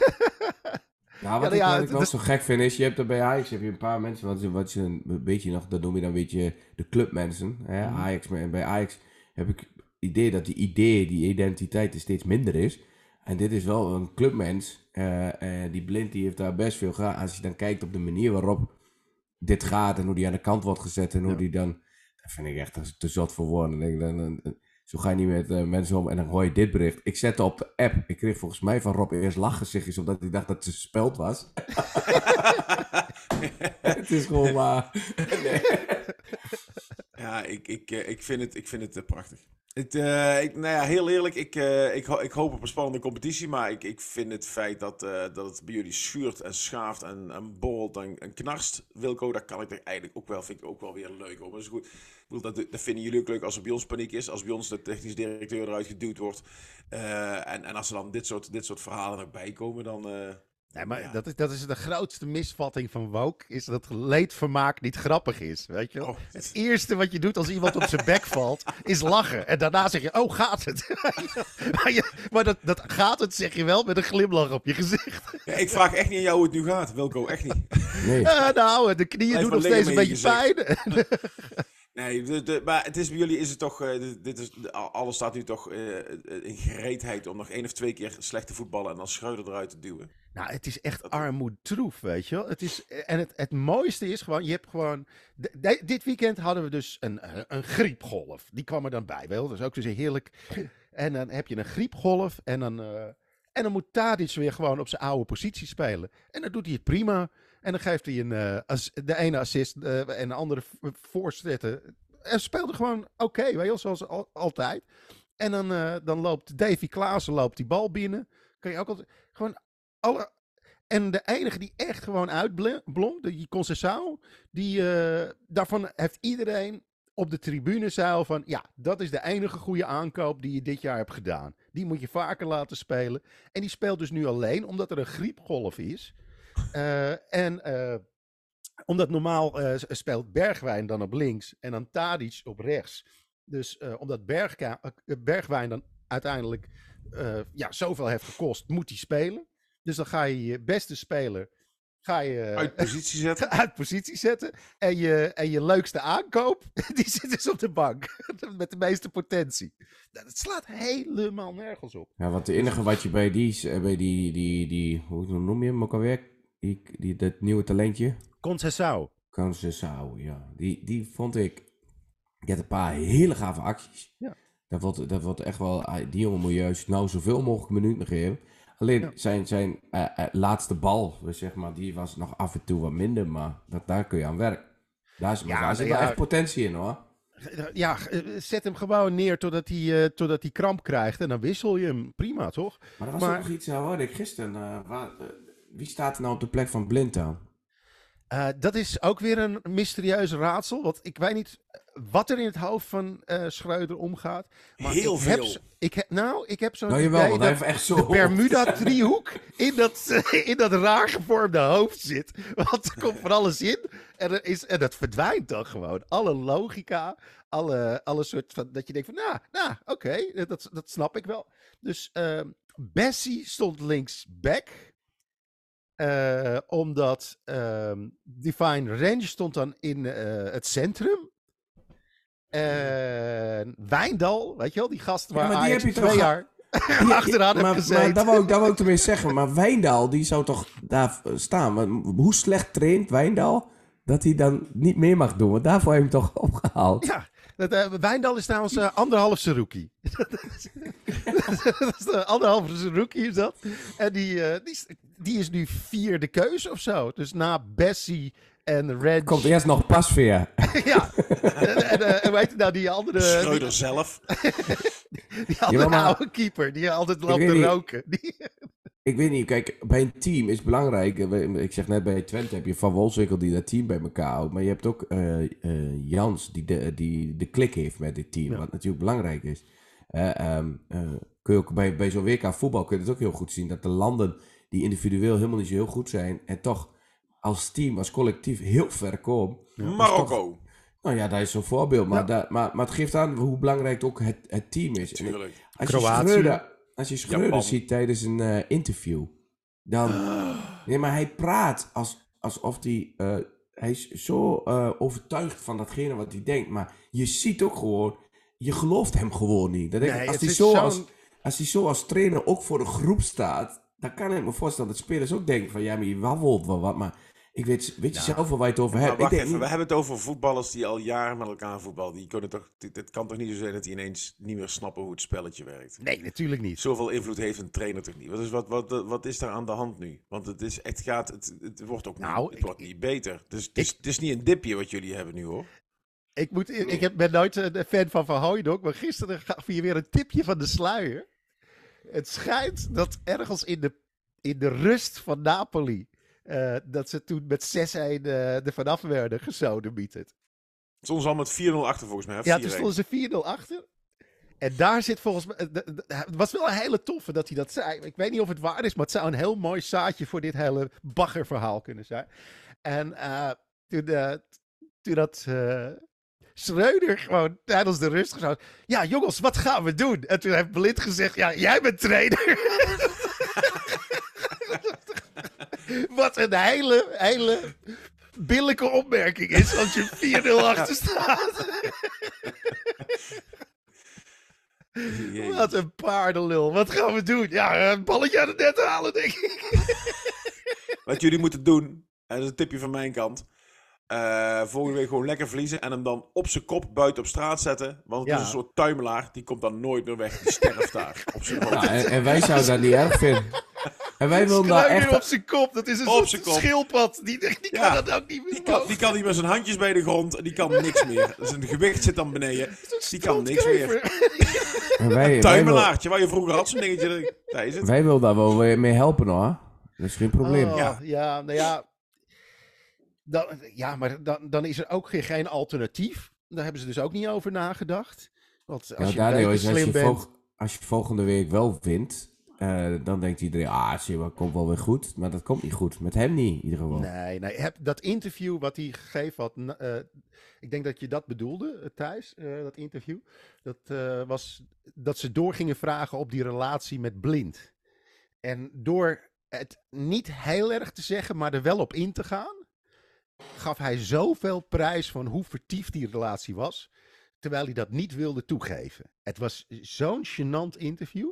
Nou, wat Ja, ik, ja, wat ik het- wel het- zo gek vind is, je hebt er bij Ajax heb je een paar mensen, wat, wat je een beetje nog, dat noem je dan een beetje de clubmensen. Hè? Mhm. Ajax, en bij Ajax heb ik het idee dat die idee, die identiteit er steeds minder is. En dit is wel een clubmens. eh, eh, die blind die heeft daar best veel gedaan. Als je dan kijkt op de manier waarop dit gaat en hoe die aan de kant wordt gezet en hoe Ja. die dan, dat vind ik echt te- zot voor woorden. Dan- zo ga je niet met eh, mensen om en dan hoor je dit bericht. Ik zette op de app. Ik kreeg volgens mij van Rob eerst lachgezichtjes omdat hij dacht dat het speld was. het is gewoon maar. Ja, ik, ik, eh, ik vind het, ik vind het eh, prachtig. Het, ik, nou ja, heel eerlijk, ik, ik, ik hoop op een spannende competitie. Maar ik, ik vind het feit dat, dat het bij jullie schuurt en schaaft en, en borrelt en, en knarst, Wilco, dat kan ik er eigenlijk ook wel, vind ik ook wel weer leuk. Maar is goed. Ik dat, dat vinden jullie ook leuk als er bij ons paniek is. Als bij ons de technisch directeur eruit geduwd wordt. En, en als er dan dit soort, dit soort verhalen erbij komen, dan... Nee, maar Ja. dat, is, dat is de grootste misvatting van woke. Is dat leedvermaak niet grappig is. Weet je wel? Oh, Het eerste wat je doet als iemand op zijn bek valt, is lachen. En daarna zeg je, oh, gaat het? maar je, maar dat, dat gaat het, zeg je wel, met een glimlach op je gezicht. ja, ik vraag echt niet aan jou hoe het nu gaat, Wilco, echt niet. Nee. Eh, nou, de knieën Blijf doen nog steeds een beetje pijn. Nee, de, de- maar het is bij jullie is het toch, eh, dit- is, alles staat nu toch eh, in gereedheid om nog één of twee keer slecht te voetballen en dan Schreuder eruit te duwen. Nou, het is echt armoedtroef, weet je wel. Het is, en het, het mooiste is gewoon, je hebt gewoon... dit weekend hadden we dus een, een griepgolf. Die kwam er dan bij, wel. Dat is ook dus heerlijk. En dan heb je een griepgolf en dan... eh, en dan moet Tadic weer gewoon op zijn oude positie spelen. En dan doet hij het prima. En dan geeft hij een, eh, de ene assist eh, en de andere voorzetten. En speelde gewoon oké, wel, zoals al- altijd. En dan, eh, dan loopt Davy Klaassen loopt die bal binnen. Kan je ook. Gewoon alle... En de enige die echt gewoon uitblonk, die Concessao, die, daarvan heeft iedereen op de tribune zeil van, ja, dat is de enige goede aankoop die je dit jaar hebt gedaan. Die moet je vaker laten spelen. En die speelt dus nu alleen, omdat er een griepgolf is. Eh, en eh, omdat normaal eh, speelt Bergwijn dan op links en dan Tadic op rechts. Dus eh, omdat Bergka- Bergwijn dan uiteindelijk eh, ja, zoveel heeft gekost, moet hij spelen. Dus dan ga je je beste speler ga je, Uit positie zetten. uit positie zetten. En je, en je leukste aankoop, die zit dus op de bank. Met de meeste potentie. Nou, Dat slaat helemaal nergens op. Ja, want het enige wat je bij die, bij die, die, die hoe noem je hem ook alweer? Die, die, dat nieuwe talentje? Concessao. Concessao, ja. Die, die vond ik, die had een paar hele gave acties. Ja. Dat wordt, dat wordt echt wel, ah, die jongen moet juist nou zoveel mogelijk minuten geven. Alleen zijn, zijn eh, eh, laatste bal, dus zeg maar, die was nog af en toe wat minder, maar dat, daar kun je aan werken. Daar, is, Ja, daar zit wel echt potentie in hoor. Ja, eh, zet hem gewoon neer totdat hij, totdat hij kramp krijgt. En dan wissel je hem. Prima, toch? Maar er was Maar- ook nog iets, hoorde ik gisteren. waar, wie staat er nou op de plek van Blind dan? Eh, dat is ook weer een mysterieus raadsel. Want ik weet niet wat er in het hoofd van eh Schreuder omgaat. Maar Heel ik heb, veel. zo- ik heb, nou, ik heb zo'n Nou jawel, idee dat heeft echt zo... de Bermuda-driehoek in dat, in dat raar gevormde hoofd zit. Want er komt van alles in en, er is, en dat verdwijnt dan gewoon. Alle logica, alle, alle soort van... Dat je denkt van, nou, nou oké, dat, dat snap ik wel. Dus ehm, Bessie stond links back. Eh, omdat ehm, Divine Range stond dan in eh, het centrum. En Wijndal, weet je wel, die gast waar maar die heb je twee jaar achteraan maar, gezeten. maar dat wou ik, dat wou ik ermee zeggen. Maar Wijndal, die zou toch daar staan. Maar hoe slecht traint Wijndal dat hij dan niet meer mag doen? Want daarvoor heb je hem toch opgehaald. Ja, dat, eh, Wijndal is trouwens eh, anderhalfse rookie. dat is de anderhalfse rookie is dat. En die, die, die is nu vierde keuze of zo. Dus na Bessie en Red. Komt eerst nog Pasveer. ja. en, en, eh, en weet je nou, die andere, die, Schreuder zelf. die andere Ja, maar- oude keeper. Die altijd loopt te roken. Die, Ik weet niet, kijk, bij een team is belangrijk. eh, Ik zeg net bij Twente heb je Van Wolfswinkel die dat team bij elkaar houdt. Maar je hebt ook eh, eh, Jans die de, die de klik heeft met dit team. Ja. Wat natuurlijk belangrijk is. Eh, ehm, eh, kun je ook bij, bij zo'n WK voetbal kun je het ook heel goed zien. Dat de landen die individueel helemaal niet zo heel goed zijn. En toch als team, als collectief heel ver komen. Marokko. Nou ja, dat is zo'n voorbeeld. Maar, Ja. dat, maar, maar het geeft aan hoe belangrijk ook het, het team is. Ik- Tuurlijk. als je. Schreuder, als je Schreuder ziet tijdens een eh, interview, dan... Nee, maar hij praat als, alsof hij... eh, hij is zo eh, overtuigd van datgene wat hij denkt. Maar je ziet ook gewoon... Je gelooft hem gewoon niet. Dat denk ik, Nee, als, hij is zo als, als hij zo als trainer ook voor de groep staat... Dan kan ik me voorstellen dat spelers ook denken van... Ja, maar je wabbelt wel wat. Maar ik weet, weet je zelf wel waar je het over Maar hebt. Ik wacht denk even, we hebben het over voetballers die al jaren met elkaar voetballen. Die kunnen toch, dit, het kan toch niet zo zijn dat die ineens niet meer snappen hoe het spelletje werkt. nee, natuurlijk niet. Zoveel invloed heeft een trainer toch niet? Wat is, wat, wat, wat is daar aan de hand nu? Want het, is, het, gaat, het, het wordt ook Nou, niet, het ik- wordt niet beter. Dus het is, het is niet een dipje wat jullie hebben nu hoor. Ik, moet, ik heb, ben nooit een fan van Van Hooijdonk, maar gisteren gaf je weer een tipje van de sluier. Het schijnt dat ergens in de, in de rust van Napoli, eh, dat ze toen met 6-1 uh, er vanaf werden gesodemieterd. Stond al met 4-0 achter volgens mij. Ja, 4-1. toen stonden ze 4-0 achter. En daar zit volgens mij. Het was wel een hele toffe dat hij dat zei. Ik weet niet of het waar is, maar het zou een heel mooi zaadje voor dit hele baggerverhaal kunnen zijn. En eh, toen, eh, toen dat. eh Schreuder gewoon tijdens de rust gezegd. Ja, jongens, wat gaan we doen? En toen heeft Blind gezegd: Ja, jij bent trainer. wat een hele, hele billijke opmerking is als je 4-0 achter staat. Wat een paardenlul. Wat gaan we doen? Ja, een balletje aan het net halen, denk ik. Wat jullie moeten doen, en dat is een tipje van mijn kant. Eh, volgende week gewoon lekker verliezen en hem dan op zijn kop buiten op straat zetten. Want het Ja. is een soort tuimelaar, die komt dan nooit meer weg. Die sterft daar op zijn. Ja, en, en wij zouden dat niet erg vinden. En wij willen daar echt... op zijn kop. Dat is een Op soort schildpad. Die, die Ja. kan dat ook niet meer Die kan, die kan niet met zijn handjes bij de grond en die kan niks meer. Zijn gewicht zit dan beneden. Die kan niks meer. En wij, wij, wil, Tuimelaartje, waar je vroeger had zo'n dingetje. Daar is het. wij willen daar wel mee helpen hoor. Dat is geen probleem. Oh, Ja. ja. nou ja. Dan, ja, maar dan, dan is er ook geen, geen alternatief. Daar hebben ze dus ook niet over nagedacht. Want als Ja, je is als, je bent... als je volgende week wel wint, eh, dan denkt iedereen, ah, wel, komt wel weer goed. Maar dat komt niet goed. Met hem niet, in ieder geval. Nee, nee. Heb, dat interview wat hij gegeven had. eh, ik denk dat je dat bedoelde, eh, Thijs, dat interview. Dat was dat ze door gingen vragen op die relatie met Blind. En door het niet heel erg te zeggen, maar er wel op in te gaan, gaf hij zoveel prijs van hoe vertiefd die relatie was. Terwijl hij dat niet wilde toegeven. Het was zo'n gênant interview.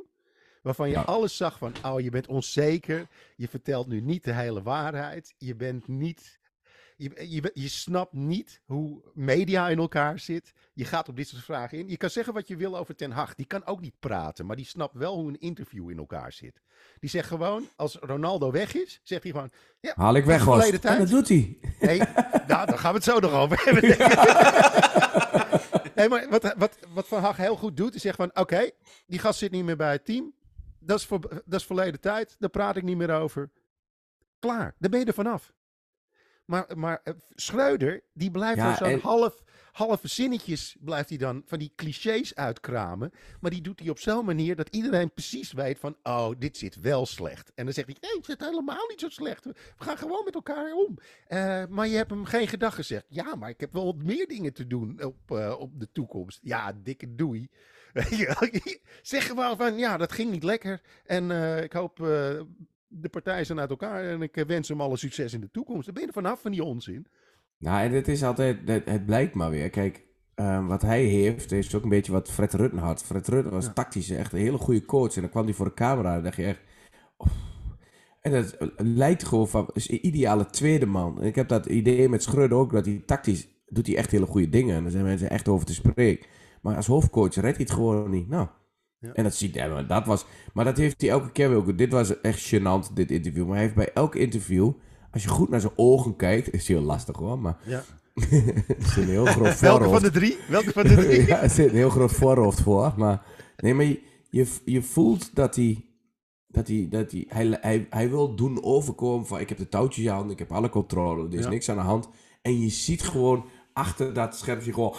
Waarvan je alles zag van, oh, je bent onzeker. Je vertelt nu niet de hele waarheid. Je bent niet. Je, je, je snapt niet hoe media in elkaar zit. Je gaat op dit soort vragen in. Je kan zeggen wat je wil over Ten Hag. Die kan ook niet praten, maar die snapt wel hoe een interview in elkaar zit. Die zegt gewoon, als Ronaldo weg is, zegt hij gewoon... Ja, Haal ik weg, was. En dat doet hij. Nee, nou, daar gaan we het zo nog over hebben. nee, maar wat, wat, wat Van Hag heel goed doet, is zegt van... Oké, die gast zit niet meer bij het team. Dat is, voor, dat is verleden tijd. Daar praat ik niet meer over. Klaar, daar ben je er vanaf. Maar, maar eh, Schreuder, die blijft Ja, zo'n en- half, halve zinnetjes... blijft hij dan van die clichés uitkramen. Maar die doet hij op zo'n manier dat iedereen precies weet van... oh, dit zit wel slecht. En dan zegt hij, nee, het zit helemaal niet zo slecht. We gaan gewoon met elkaar om. Eh, maar je hebt hem geen gedag gezegd. Ja, maar ik heb wel wat meer dingen te doen op, eh, op de toekomst. Ja, dikke doei. Zeg gewoon van, ja, dat ging niet lekker. En ik hoop, de partijen zijn uit elkaar. En ik eh, wens hem alle succes in de toekomst. Dan ben je er vanaf van die onzin. Nou, en het is altijd, het, het blijkt maar weer. Kijk, ehm, wat hij heeft, is ook een beetje wat Fred Rutten had. Fred Rutten was Ja. tactisch echt een hele goede coach. En dan kwam hij voor de camera en dacht je echt... "Oh." En dat lijkt gewoon van, is een ideale tweede man. En ik heb dat idee met Schreuder ook, dat hij tactisch, doet hij echt hele goede dingen. En daar zijn mensen echt over te spreken. Maar als hoofdcoach redt hij het gewoon niet. Nou, Ja. en dat ziet hij, maar dat was... Maar dat heeft hij elke keer weer ook. Dit was echt gênant, dit interview. Maar hij heeft bij elk interview, als je goed naar zijn ogen kijkt, is heel lastig hoor, maar... Ja. er zit een heel groot Welke van voorhoofd. de drie? Welke van de drie? ja, er zit een heel groot voorhoofd voor. Maar, nee, maar je, je, je voelt dat hij... Dat hij, dat hij, hij, hij, hij wil doen overkomen van ik heb de touwtjes in handen, ik heb alle controle, er is Ja. niks aan de hand. En je ziet gewoon achter dat schermpje gewoon...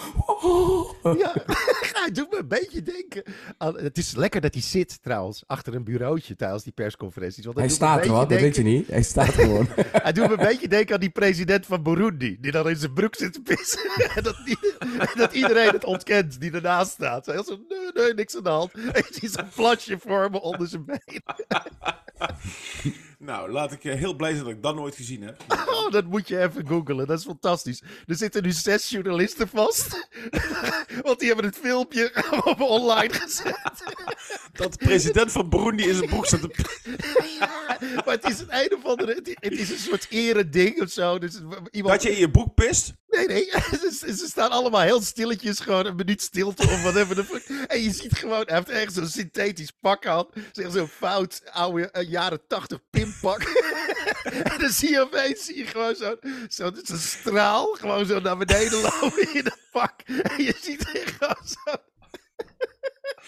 Ja, hij doet me een beetje denken. aan- het is lekker dat hij zit trouwens, achter een bureautje tijdens die persconferenties. Want Hij staat er hoor, dat weet je niet. Hij staat gewoon. Hij doet me een beetje denken aan die president van Burundi, die dan in zijn broek zit te pissen. en dat, dat iedereen het ontkent die ernaast staat. Hij zo, nee, nee, niks aan de hand. En je ziet zo'n plasje vormen onder zijn been. Nou, laat ik eh, heel blij zijn dat ik dat nooit gezien heb. Oh, dat moet je even googlen. Dat is fantastisch. Er zitten nu zes journalisten vast. Want die hebben het filmpje online gezet. Dat de president van Burundi in zijn broek staat te... Maar het is een een of andere... Het het is een soort ereding of zo. Dus iemand... Dat je in je broek pist? Nee, nee. Ze, ze staan allemaal heel stilletjes. Gewoon een minuut stilte of whatever. the fuck. En je ziet gewoon... Hij heeft echt zo'n synthetisch pak aan. Zeg zo'n fout oude eh, jaren tachtig pimpak. en dan zie je opeens zie je gewoon zo'n zo, straal. Gewoon zo naar beneden lopen in dat pak. En je ziet echt gewoon zo...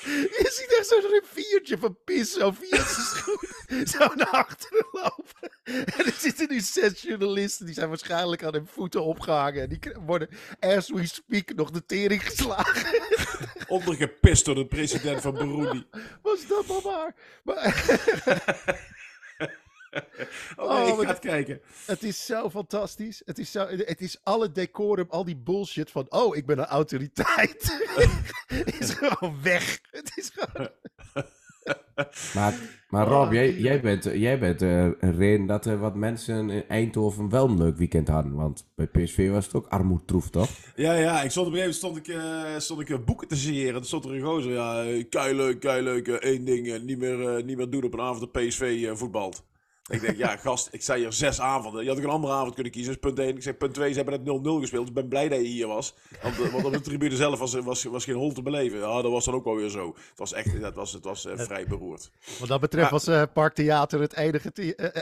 Je ziet echt zo'n riviertje van pis zo via zijn schoen zo naar achteren lopen. En er zitten nu zes journalisten, die zijn waarschijnlijk aan hun voeten opgehangen. En die worden, as we speak, nog de tering geslagen. Ondergepist door de president van Burundi. Was dat maar waar? Maar Oh, nee, Oh, ik ga het kijken. het is zo fantastisch. Het is, zo, het is alle decorum, al die bullshit van, oh, ik ben een autoriteit. is gewoon weg. Het is gewoon... Maar, maar Rob, Oh, jij, jij bent, jij bent eh, een reden dat er wat mensen in Eindhoven wel een leuk weekend hadden. Want bij PSV was het ook armoedtroef, toch? Ja, ja, ik stond op een gegeven moment stond ik, eh, stond ik eh, boeken te signeren. Toen stond er een gozer, ja, eh, keileuk, keileuk, eh, één ding, niet, meer, niet meer doen op een avond dat PSV eh, voetbalt. Ik denk, ja, gast, ik zei hier zes avonden. Je had ook een andere avond kunnen kiezen. Dus punt 1. Ik zeg, punt 2, ze hebben net 0-0 gespeeld. Dus ik ben blij dat je hier was. Want, eh, want op de tribune zelf was, was, was geen hol te beleven. Ja, dat was dan ook wel weer zo. Het was echt, het was, het was eh, vrij beroerd. Wat dat betreft was eh Parktheater het enige,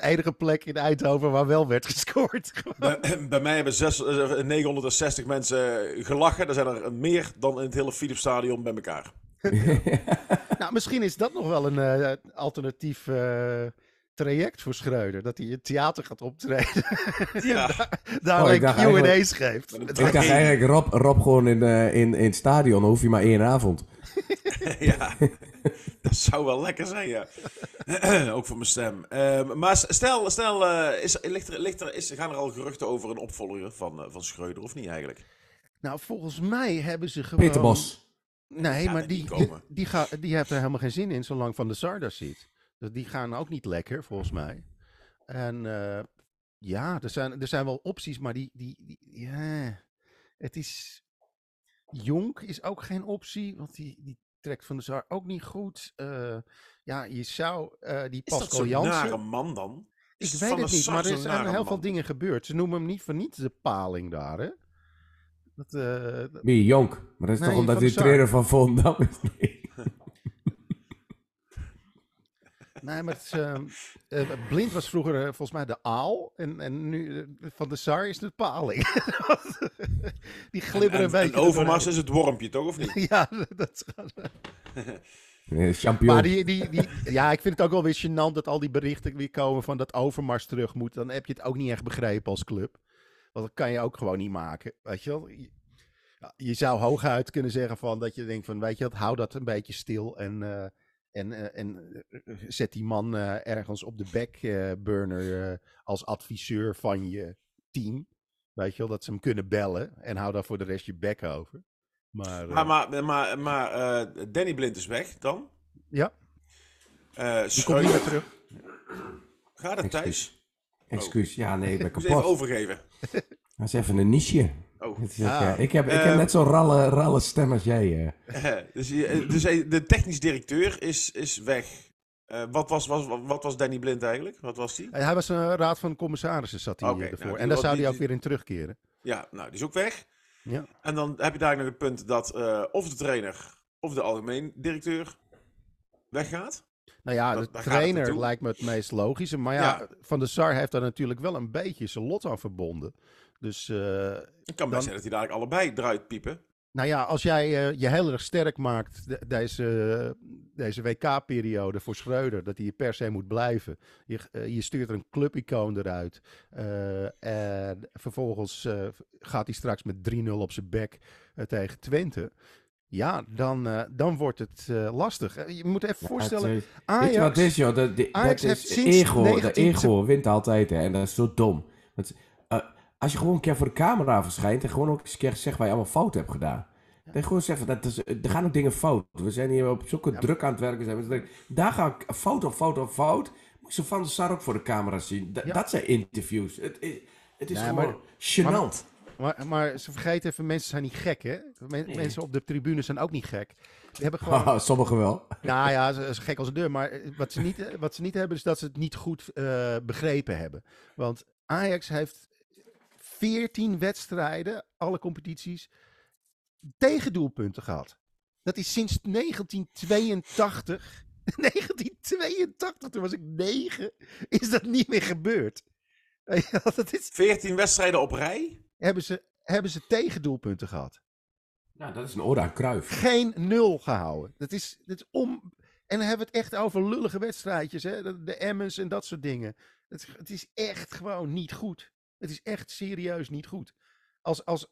enige plek in Eindhoven waar wel werd gescoord. Bij, bij mij hebben zes, eh, 960 mensen gelachen. Er zijn er meer dan in het hele Philipsstadion bij elkaar. nou, misschien is dat nog wel een eh, alternatief eh, traject voor Schreuder. Dat hij in het theater gaat optreden. Ja. Daar Oh, Q&A's geeft. Ik dacht eigenlijk, Rob, Rob gewoon in, eh, in, in het stadion, dan hoef je maar één avond. ja, dat zou wel lekker zijn, ja. Ook voor mijn stem. Ehm, maar stel, stel eh, is, ligt er, ligt er, is, gaan er al geruchten over een opvolger van, eh, van Schreuder, of niet eigenlijk? Nou, volgens mij hebben ze gewoon... Peter Bos. Nee, gaat maar die, die, komen. die, ga, die heeft er helemaal geen zin in zolang Van de Sar daar zit. Dus die gaan ook niet lekker, volgens mij. En eh, ja, er zijn, er zijn wel opties, maar die, die, die ja, het is... Jonk is ook geen optie, want die, die trekt Van de Sar ook niet goed. Eh, ja, je zou eh, die Is dat Pascal zo'n Jansen... nare man dan? Ik Is weet Van het niet, maar er zijn heel man? veel dingen gebeurd. Ze noemen hem niet voor niets de paling daar, hè? Dat, eh, dat- Wie, Jonk? Maar dat is Nee, toch omdat Van hij trainer van Volendam is? Nee. maar het is, ehm, eh, Blind was vroeger eh, volgens mij de aal. En, en nu eh, van de Sar is het paling. Die glibberen En, een beetje. en Overmars is het wormpje, toch? Of niet? Ja, dat. Nee, Champion. Maar die, die, die, ja, ik vind het ook wel weer gênant dat al die berichten weer komen van dat Overmars terug moet. Dan heb je het ook niet echt begrepen als club. Want dat kan je ook gewoon niet maken. Weet je wel? Je, ja, je zou hooguit kunnen zeggen van dat je denkt van, weet je wat, hou dat een beetje stil en, eh, en, eh, en eh, zet die man eh, ergens op de backburner eh, als adviseur van je team. Weet je wel, dat ze hem kunnen bellen en hou daar voor de rest je back over. Maar, eh, Maar, maar, maar, maar eh, Danny Blind is weg dan. ja, Eh die komt niet meer Schreuder. terug. Gaat het thuis? Excuus. Ja, nee, ik ben moet even kapot. overgeven. Dat is even een niche. Oh. Het is ook, Ah. ja, ik, heb, ik heb Eh, net zo'n ralle, ralle stem als jij. eh. dus je- dus eh, de technisch directeur is, is weg. Eh, wat, was, was, wat was Danny Blind eigenlijk? Wat was die? Hij was een raad van commissarissen zat hij eh, ervoor. nou, die en daar zou die- hij ook weer in terugkeren. Ja, nou, die is ook weg. Ja. En dan heb je daar nog het punt dat eh, of de trainer of de algemeen directeur weggaat. Nou ja, Dat- de trainer lijkt me het meest logische. Maar ja, Ja. Van der Sar heeft daar natuurlijk wel een beetje zijn lot aan verbonden. Dus, eh, Het kan best Dan- zijn dat die dadelijk allebei eruit piepen. nou ja, als jij eh, je heel erg sterk maakt de- deze, deze WK-periode voor Schreuder, dat hij per se moet blijven. Je, eh, je stuurt er een clubicoon eruit. eh, en vervolgens eh, gaat hij straks met 3-0 op zijn bek tegen Twente. Ja, dan, eh, dan wordt het eh, lastig. Je moet even voorstellen, Het, Ajax... Weet je wat het is, joh? Dat, die- Ajax dat heeft is sinds ego. 19 De ego wint altijd, hè. En dat is zo dom. Want, als je gewoon een keer voor de camera verschijnt... en gewoon ook eens een keer zegt waar je allemaal fout hebt gedaan... Dan gewoon zeggen, dat is, er gaan ook dingen fout. We zijn hier op zulke druk aan het werken. Zijn. denken, Daar ga ik fout op fout op fout. Moet je Van der Sar ook voor de camera zien. Da- Ja. Dat zijn interviews. Het is, het is gewoon maar- gênant. Maar, maar ze vergeten even, mensen zijn niet gek, hè? Men- Mensen op de tribune zijn ook niet gek. Die hebben gewoon... Sommigen wel. nou ja, ze zijn gek als een deur. Maar eh, wat ze niet, eh, wat ze niet hebben, is dat ze het niet goed eh, begrepen hebben. Want Ajax heeft 14 wedstrijden, alle competities, tegendoelpunten gehad. Dat is sinds 1982. 1982, toen was ik negen, is dat niet meer gebeurd. Dat is, 14 wedstrijden op rij. hebben, ze, hebben ze tegendoelpunten gehad. Nou, dat is een ode aan Cruijff. geen nul gehouden. Dat is, dat is om. En dan hebben we het echt over lullige wedstrijdjes, hè? De, de Emmens en dat soort dingen. Het, het is echt gewoon niet goed. Het is echt serieus niet goed. Als, als,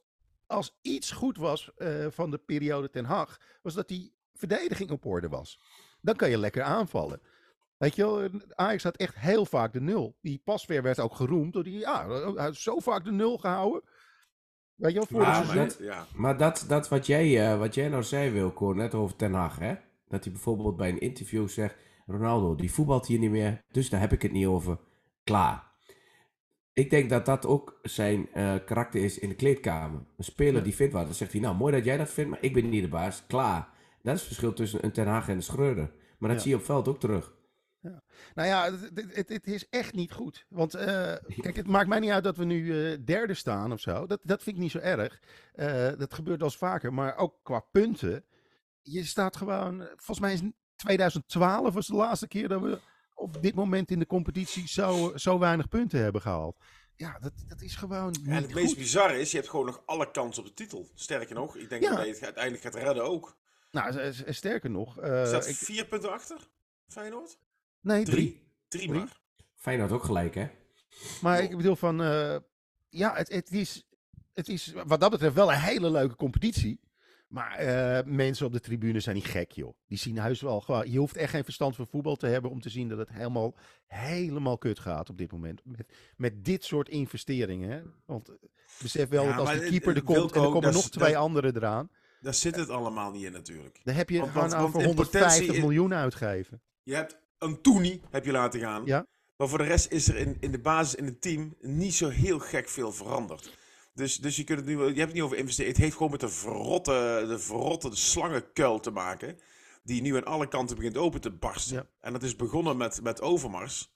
als iets goed was eh, van de periode Ten Hag, was dat die verdediging op orde was. Dan kan je lekker aanvallen. Weet je wel, Ajax had echt heel vaak de nul. Die Pasveer werd ook geroemd door die, ja, hij heeft zo vaak de nul gehouden. Weet je wel, voor Maar seizoen. dat- Ja. Maar dat, dat wat, jij, eh, wat jij nou zei, Wilco, net over Ten Hag, hè? Dat hij bijvoorbeeld bij een interview zegt... Ronaldo, die voetbalt hier niet meer, dus daar heb ik het niet over. Klaar. Ik denk dat dat ook zijn eh, karakter is in de kleedkamer. Een speler Ja. die vindt wat, dan zegt hij... Nou, mooi dat jij dat vindt, maar ik ben niet de baas. Klaar. Dat is het verschil tussen een Ten Hag en een Schreuder. Maar dat Ja. zie je op veld ook terug. Nou ja, het, het, het- is echt niet goed. Want eh, kijk, het maakt mij niet uit dat we nu eh, derde staan of zo. Dat, dat vind ik niet zo erg. Dat gebeurt wel eens vaker. Maar ook qua punten. Je staat gewoon. Volgens mij is 2012 was de laatste keer dat we op dit moment in de competitie zo, zo weinig punten hebben gehaald. Ja, dat, dat is gewoon En het meest bizarre is, je hebt gewoon nog alle kans op de titel. Sterker nog, ik denk Ja. dat je het uiteindelijk gaat redden ook. Nou, sterker nog. eh, Staat ik- vier punten achter? Feyenoord? nee, drie. Drie? Drie Drie? maar. Feyenoord ook gelijk, hè? Maar ik bedoel van, eh, ja, het, het, is, het is wat dat betreft wel een hele leuke competitie. Maar eh, mensen op de tribune zijn niet gek, joh. Die zien huis wel gewoon. Je hoeft echt geen verstand van voetbal te hebben om te zien dat het helemaal, helemaal kut gaat op dit moment. Met, met dit soort investeringen. Hè? Want eh, besef wel Ja, dat als de keeper er komt en er komen nog twee anderen eraan. Daar zit het allemaal niet in natuurlijk. Dan heb je Want- gewoon want- want over in 150 potentie- miljoen uitgeven. Je hebt een Toenie heb je laten gaan. Ja. Maar voor de rest is er in, in de basis in het team niet zo heel gek veel veranderd. Dus, dus je, kunt het nu, je hebt het niet over investeren. Het heeft gewoon met de verrotte, de verrotte slangenkuil te maken. Die nu aan alle kanten begint open te barsten. Ja. En dat is begonnen met, met Overmars.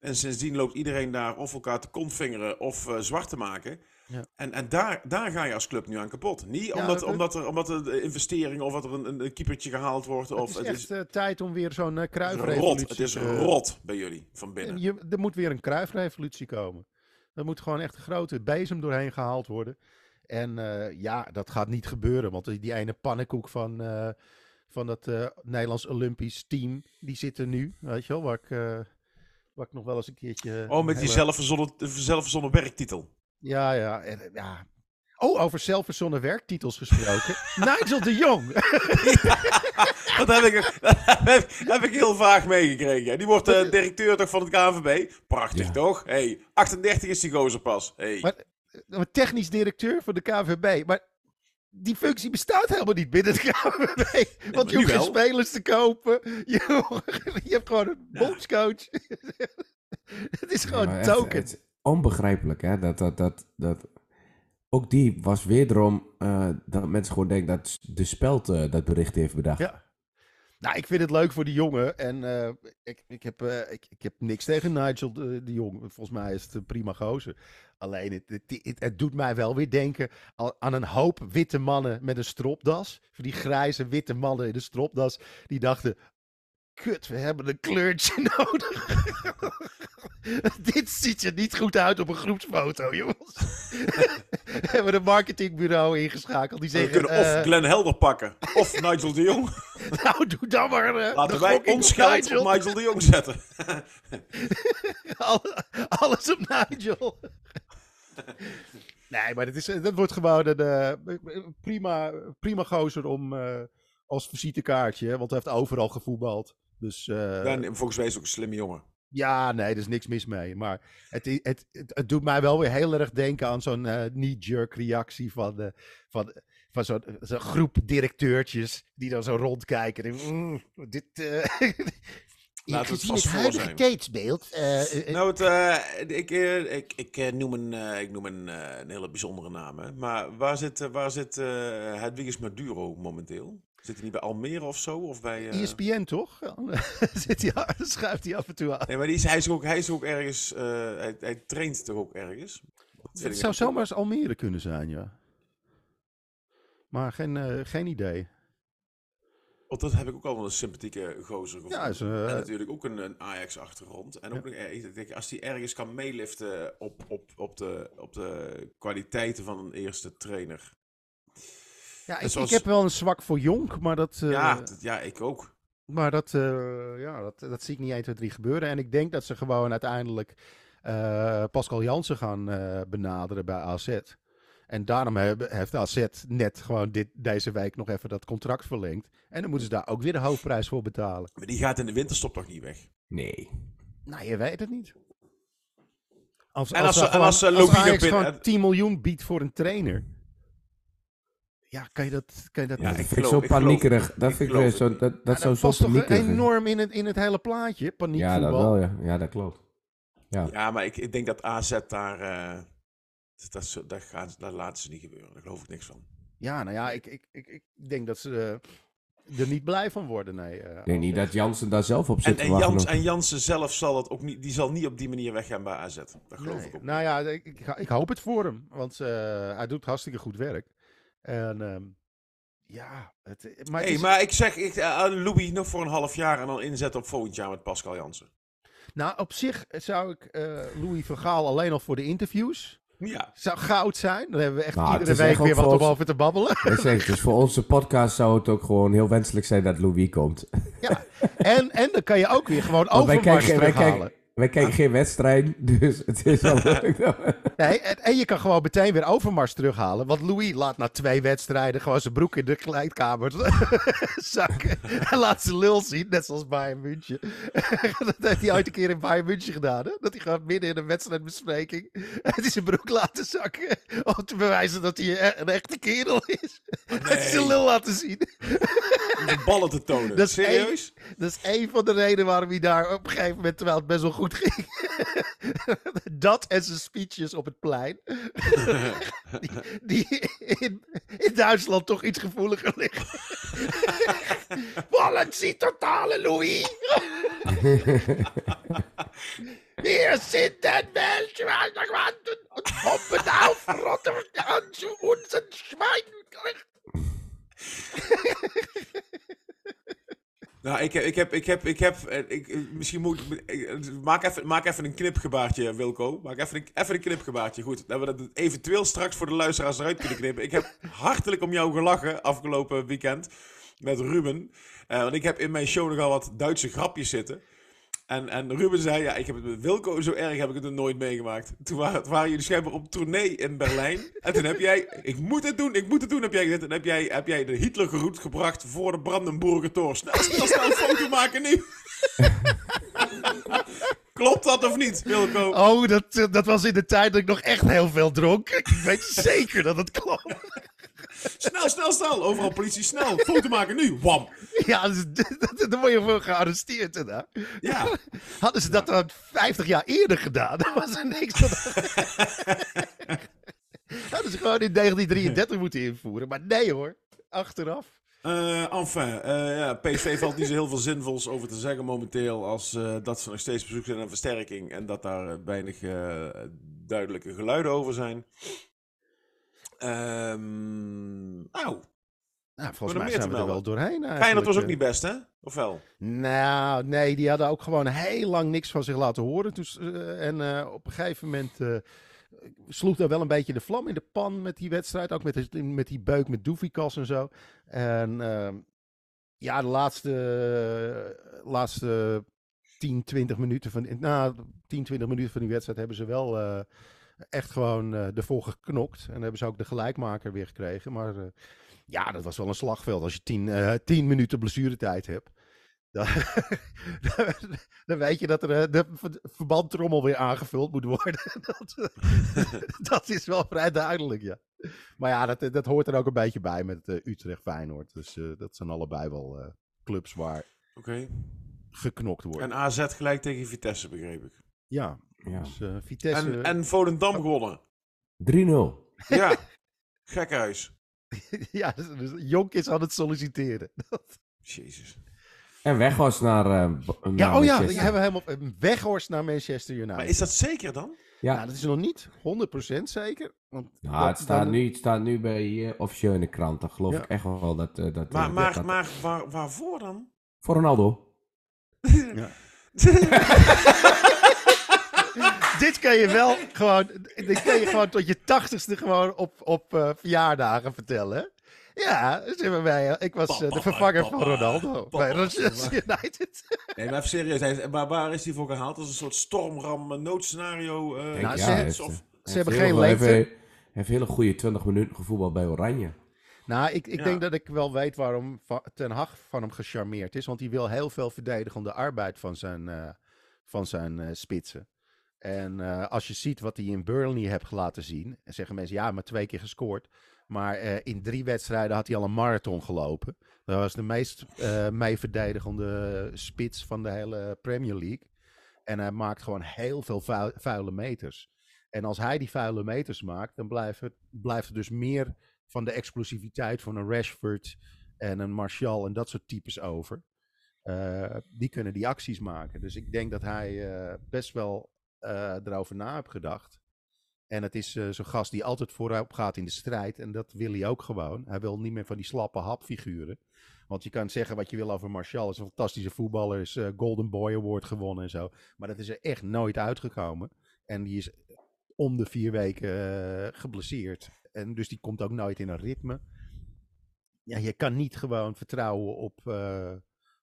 En sindsdien loopt iedereen daar of elkaar te kontvingeren of eh, zwart te maken. Ja. En, en daar, daar ga je als club nu aan kapot. Niet Ja, omdat, dat- omdat, er, omdat er de investering of dat er een, een keepertje gehaald wordt. Of, het is echt eh, tijd om weer zo'n uh, rot. kruifrevolutie Het is rot bij jullie van binnen. Je, er moet weer een kruifrevolutie komen. Er moet gewoon echt een grote bezem doorheen gehaald worden. En eh, ja, dat gaat niet gebeuren. Want die, ene pannenkoek van, eh, van dat eh, Nederlands Olympisch team, die zit er nu. Weet je wel, waar ik, waar ik nog wel eens een keertje... Oh, met die hele- zelfverzonnen, zelfverzonnen werktitel. Ja, ja, en, ja. Oh, over zelfverzonnen werktitels gesproken. Nigel de Jong. Dat heb ik, dat heb, heb ik heel vaag meegekregen. Die wordt eh, directeur toch van het KNVB. Prachtig Ja. toch? Hey, 38 is die gozer pas. Hey. Maar, eh, technisch directeur van de KVB. Maar die functie bestaat helemaal niet binnen de KVB. Want je hoeft geen spelers te kopen. Je, je hebt gewoon een bondscoach. Het is gewoon Ja, echt, token. Het is onbegrijpelijk, hè? Dat, dat, dat, dat... Ook die was wederom eh, dat mensen gewoon denken dat de speld dat bericht heeft bedacht. Ja. Nou, ik vind het leuk voor die jongen. En eh, ik, ik, heb, eh, ik, ik heb niks tegen Nigel de, de Jong. Volgens mij is het een prima gozer. Alleen, het, het, het, het doet mij wel weer denken aan een hoop witte mannen met een stropdas. Die grijze witte mannen in een stropdas. Die dachten, kut, we hebben een kleurtje nodig. Dit ziet er niet goed uit op een groepsfoto, jongens. we hebben een marketingbureau ingeschakeld. Die we zeggen, kunnen of eh, Glenn Helder pakken, of Nigel de Jong. nou doe dan maar eh, Laten wij ons geld Nigel. op Nigel de Jong zetten. Alle- Alles op Nigel. nee, maar dat, is, dat wordt gewoon een eh, prima, prima gozer om eh, als visitekaartje. Want hij heeft overal gevoetbald. Dus eh, Ja, volgens mij is hij ook een slimme jongen. ja, nee, er is niks mis mee. Maar het, het, het, het doet mij wel weer heel erg denken aan zo'n eh knee-jerk reactie van, eh, van, van zo'n groep directeurtjes die dan zo rondkijken. En, mm, dit, Laten we het gezien het voor huidige zijn. tijdsbeeld. eh, eh, Nou, het, eh, ik, eh, ik, ik eh, noem, een, eh, ik noem een, eh, een hele bijzondere naam. Hè. Maar waar zit, eh, waar zit eh Hedwiges Maduro momenteel? Zit hij niet bij Almere of zo? Of bij, eh, ESPN toch? Zit hij, schuift hij af en toe aan. Nee, maar die is, hij, is ook, hij is ook ergens. eh, hij, hij traint toch ook ergens? Dat vind Het ik zou zomaar eens Almere kunnen zijn, ja. Maar geen, eh, geen idee. Want dat heb ik ook al een sympathieke gozer gevonden. Ja, is, eh, en natuurlijk ook een, een Ajax-achtergrond. En ook nog, ik denk, als hij ergens kan meeliften op, op, op, de, op de kwaliteiten van een eerste trainer. Ja, Net ik, zoals- ik heb wel een zwak voor Jonk, maar dat, eh, ja, dat- ja, ik ook. maar dat, eh, ja, dat, dat zie ik niet 1, 2, 3 gebeuren. En ik denk dat ze gewoon uiteindelijk Pascal Jansen gaan benaderen bij AZ. En daarom hebben, heeft AZ net gewoon dit, deze week nog even dat contract verlengd. En dan moeten ze daar ook weer de hoofdprijs voor betalen. Maar die gaat in de winterstop toch niet weg? Nee. Nou, je weet het niet. Als, En als, als gewoon- als als Ajax binnen- gewoon 10 miljoen biedt voor een trainer. Ja, kan je dat... Kan je dat Ja, ik vind ik geloof- zo paniekerig. het. Dat Ik vind ik weer zo, het dat, dat Ja, zou zo past toch enorm in het, in het hele plaatje, Ja, paniekvoetbal. dat wel, ja. Ja, dat klopt. Ja. Ja, maar ik, ik denk dat AZ daar. eh, dat, dat, dat, gaan, ze- dat laten ze niet gebeuren. Daar geloof ik niks van. Ja, nou ja, ik, ik, ik, ik denk dat ze eh, er niet blij van worden, nee. eh, Ik denk niet dat Jansen daar zelf op En, zit te en. Jans, of- en Jansen zelf zal dat ook niet. Die zal niet op die manier weggaan bij AZ. Dat geloof nee. ik ook. Nou ja, ik, ik, ik hoop het voor hem, want eh, hij doet hartstikke goed werk. En ehm, ja, het, maar, het hey, is- maar ik zeg ik, aan Louis nog voor een half jaar en dan inzetten op volgend jaar met Pascal Jansen. nou op zich zou ik eh, Louis van Gaal alleen al voor de interviews, Ja. zou goud zijn. Dan hebben we echt Nou, iedere week weer wat om over te babbelen. Zeg, dus voor onze podcast zou het ook gewoon heel wenselijk zijn dat Louis komt. ja. en, en dan kan je ook weer gewoon Want wij Overmars kijken, wij, terughalen. kijken, wij kijken geen wedstrijd, dus het is wel leuk. Nee, en, en je kan gewoon meteen weer Overmars terughalen. Want Louis laat na twee wedstrijden gewoon zijn broek in de kleedkamer zakken. En laat zijn lul zien, net zoals Bayern München. dat heeft hij ooit een keer in Bayern München gedaan. Hè? Dat hij gewoon midden in een wedstrijdbespreking... Het is zijn broek laten zakken. Om te bewijzen dat hij een, een echte kerel is. Het is zijn lul laten zien. Om de ballen te tonen. Dat is Serieus? Dat is één van de redenen waarom hij daar op een gegeven moment, terwijl het best wel goed ging. dat en zijn speeches op het plein. die die in, in Duitsland toch iets gevoeliger liggen. Valentie totale Louis. Hier sind denn welche Wanden und Bomben auf Rotterdam zu unseren Schweinen. Nou, ik, heb- ik heb, ik heb, ik heb, eh, ik, eh, misschien moet ik, eh, maak even, maak even een knipgebaartje, Wilco. Maak even een, even een knipgebaartje. Goed, dat we dat eventueel straks voor de luisteraars eruit kunnen knippen. Ik heb hartelijk om jou gelachen afgelopen weekend met Ruben. Want ik heb in mijn show nogal wat Duitse grapjes zitten. En, en Ruben zei, ja, ik heb het met Wilco zo erg heb ik het nog nooit meegemaakt. Toen waren, waren jullie schijnbaar op tournee in Berlijn. En toen heb jij, ik moet het doen, ik moet het doen, heb jij. En heb jij, heb jij de Hitlergroet gebracht voor de Brandenburger Tor. Snel, snel, snel, een foto maken nu. Klopt dat of niet, Wilco? Oh, dat, dat was in de tijd dat ik nog echt heel veel dronk. Ik weet zeker dat het klopt. Snel, snel, snel. Overal politie, snel. Foto maken nu. Wam. Ja, dus, dat- dan word je voor gearresteerd. Ja. Hadden ze dat dan 50 jaar eerder gedaan, dan was er niks van. Hadden ze gewoon in 1933 moeten invoeren. Maar nee hoor, achteraf. Eh, enfin, eh, ja, PSV valt niet zo heel veel zinvols over te zeggen momenteel. Als eh, dat ze nog steeds op zoek zijn naar versterking. En dat daar weinig duidelijke geluiden over zijn. Ehm nou, Nou, volgens mij zijn we er wel doorheen eigenlijk. was ook eh. niet best, hè? Of wel? Nou, nee, die hadden ook gewoon heel lang niks van zich laten horen. Dus, eh, en eh, op een gegeven moment eh, sloeg daar wel een beetje de vlam in de pan met die wedstrijd. Ook met, de- met die beuk met Doefikas en zo. En ehm, ja, de laatste, eh, laatste 10, 20 minuten van, nou, 10, 20 minuten van die wedstrijd hebben ze wel eh, echt gewoon eh ervoor geknokt. En hebben ze ook de gelijkmaker weer gekregen. Maar eh, ja, dat was wel een slagveld als je 10 eh 10 minuten blessuretijd hebt. Dan, dan weet je dat er de ver- verbandtrommel weer aangevuld moet worden. dat, dat is wel vrij duidelijk, ja. Maar ja, dat, dat hoort er ook een beetje bij met eh, Utrecht Feyenoord. Dus dat zijn allebei wel clubs waar geknokt wordt. En AZ gelijk tegen Vitesse, begreep ik. ja, Ja. dus eh, Vitesse... En, en Volendam gewonnen. 3-0. Ja. Gekhuis. ja, dus, Jonk is aan het solliciteren. Jezus. En weg was naar, eh, naar ja, oh ja, Manchester. die hebben we helemaal... een Weghorst naar Manchester United. Maar is dat zeker dan? Ja, Ja, dat is nog niet 100% zeker. Want Nou, dat- het, staat dan- nu, het staat nu bij eh, officieel in de krant. Dan geloof Ja. ik echt wel dat... eh, dat Maar, eh, maar, dat- maar waar, waarvoor dan? Voor Ronaldo. Dit kan je wel gewoon, dit kan je gewoon tot je tachtigste gewoon op, op eh, verjaardagen vertellen. hè? Ja, we bij, ik was eh, de Papa, vervanger van Ronaldo papa. bij Manchester United. Nee, maar even serieus. hij- Maar waar is hij voor gehaald? Als een soort stormram noodscenario? eh, Nou, ja, ze- heeft, of- ze hij hebben heeft geen leeftijd. Hij heeft, hele goede 20 minuten gevoetbald bij Oranje. Nou, ik, ik Ja. denk dat ik wel weet waarom Ten Hag van hem gecharmeerd is. Want hij wil heel veel verdedigende arbeid van zijn, eh, van zijn eh, spitsen. En eh, als je ziet wat hij in Burnley heeft laten zien, dan zeggen mensen ja, maar twee keer gescoord. Maar eh, in drie wedstrijden had hij al een marathon gelopen. Dat was de meest eh mee verdedigende spits van de hele Premier League. En hij maakt gewoon heel veel vuil- vuile meters. En als hij die vuile meters maakt, dan blijft, blijft er dus meer van de explosiviteit van een Rashford en een Martial en dat soort types over. Eh, die kunnen die acties maken. Dus ik denk dat hij eh, best wel eh, erover na heeft gedacht. En het is eh, zo'n gast die altijd vooruit gaat in de strijd. En dat wil hij ook gewoon. Hij wil niet meer van die slappe hapfiguren. Want je kan zeggen wat je wil over Martial. Is een fantastische voetballer. Is eh, Golden Boy Award gewonnen en zo. Maar dat is er echt nooit uitgekomen. En die is om de vier weken eh, geblesseerd. En dus die komt ook nooit in een ritme. Ja, je kan niet gewoon vertrouwen op, eh,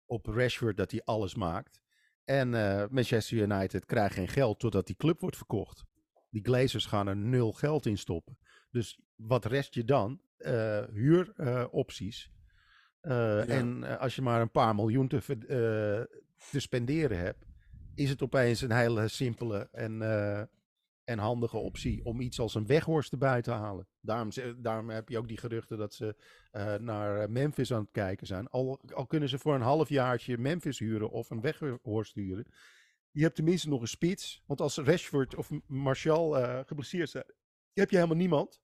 op Rashford dat hij alles maakt. En eh, Manchester United krijgt geen geld totdat die club wordt verkocht. Die Glazers gaan er nul geld in stoppen. Dus wat rest je dan? Eh huuropties. Eh, En als je maar een paar miljoen te, te spenderen hebt, is het opeens een hele simpele en, en handige optie om iets als een weghorst erbij te halen. Daarom, daarom heb je ook die geruchten dat ze eh, naar Memphis aan het kijken zijn. Al, al kunnen ze voor een halfjaartje Memphis huren of een weghorst huren. Je hebt tenminste nog een spits. Want als Rashford of Martial eh geblesseerd zijn, heb je helemaal niemand.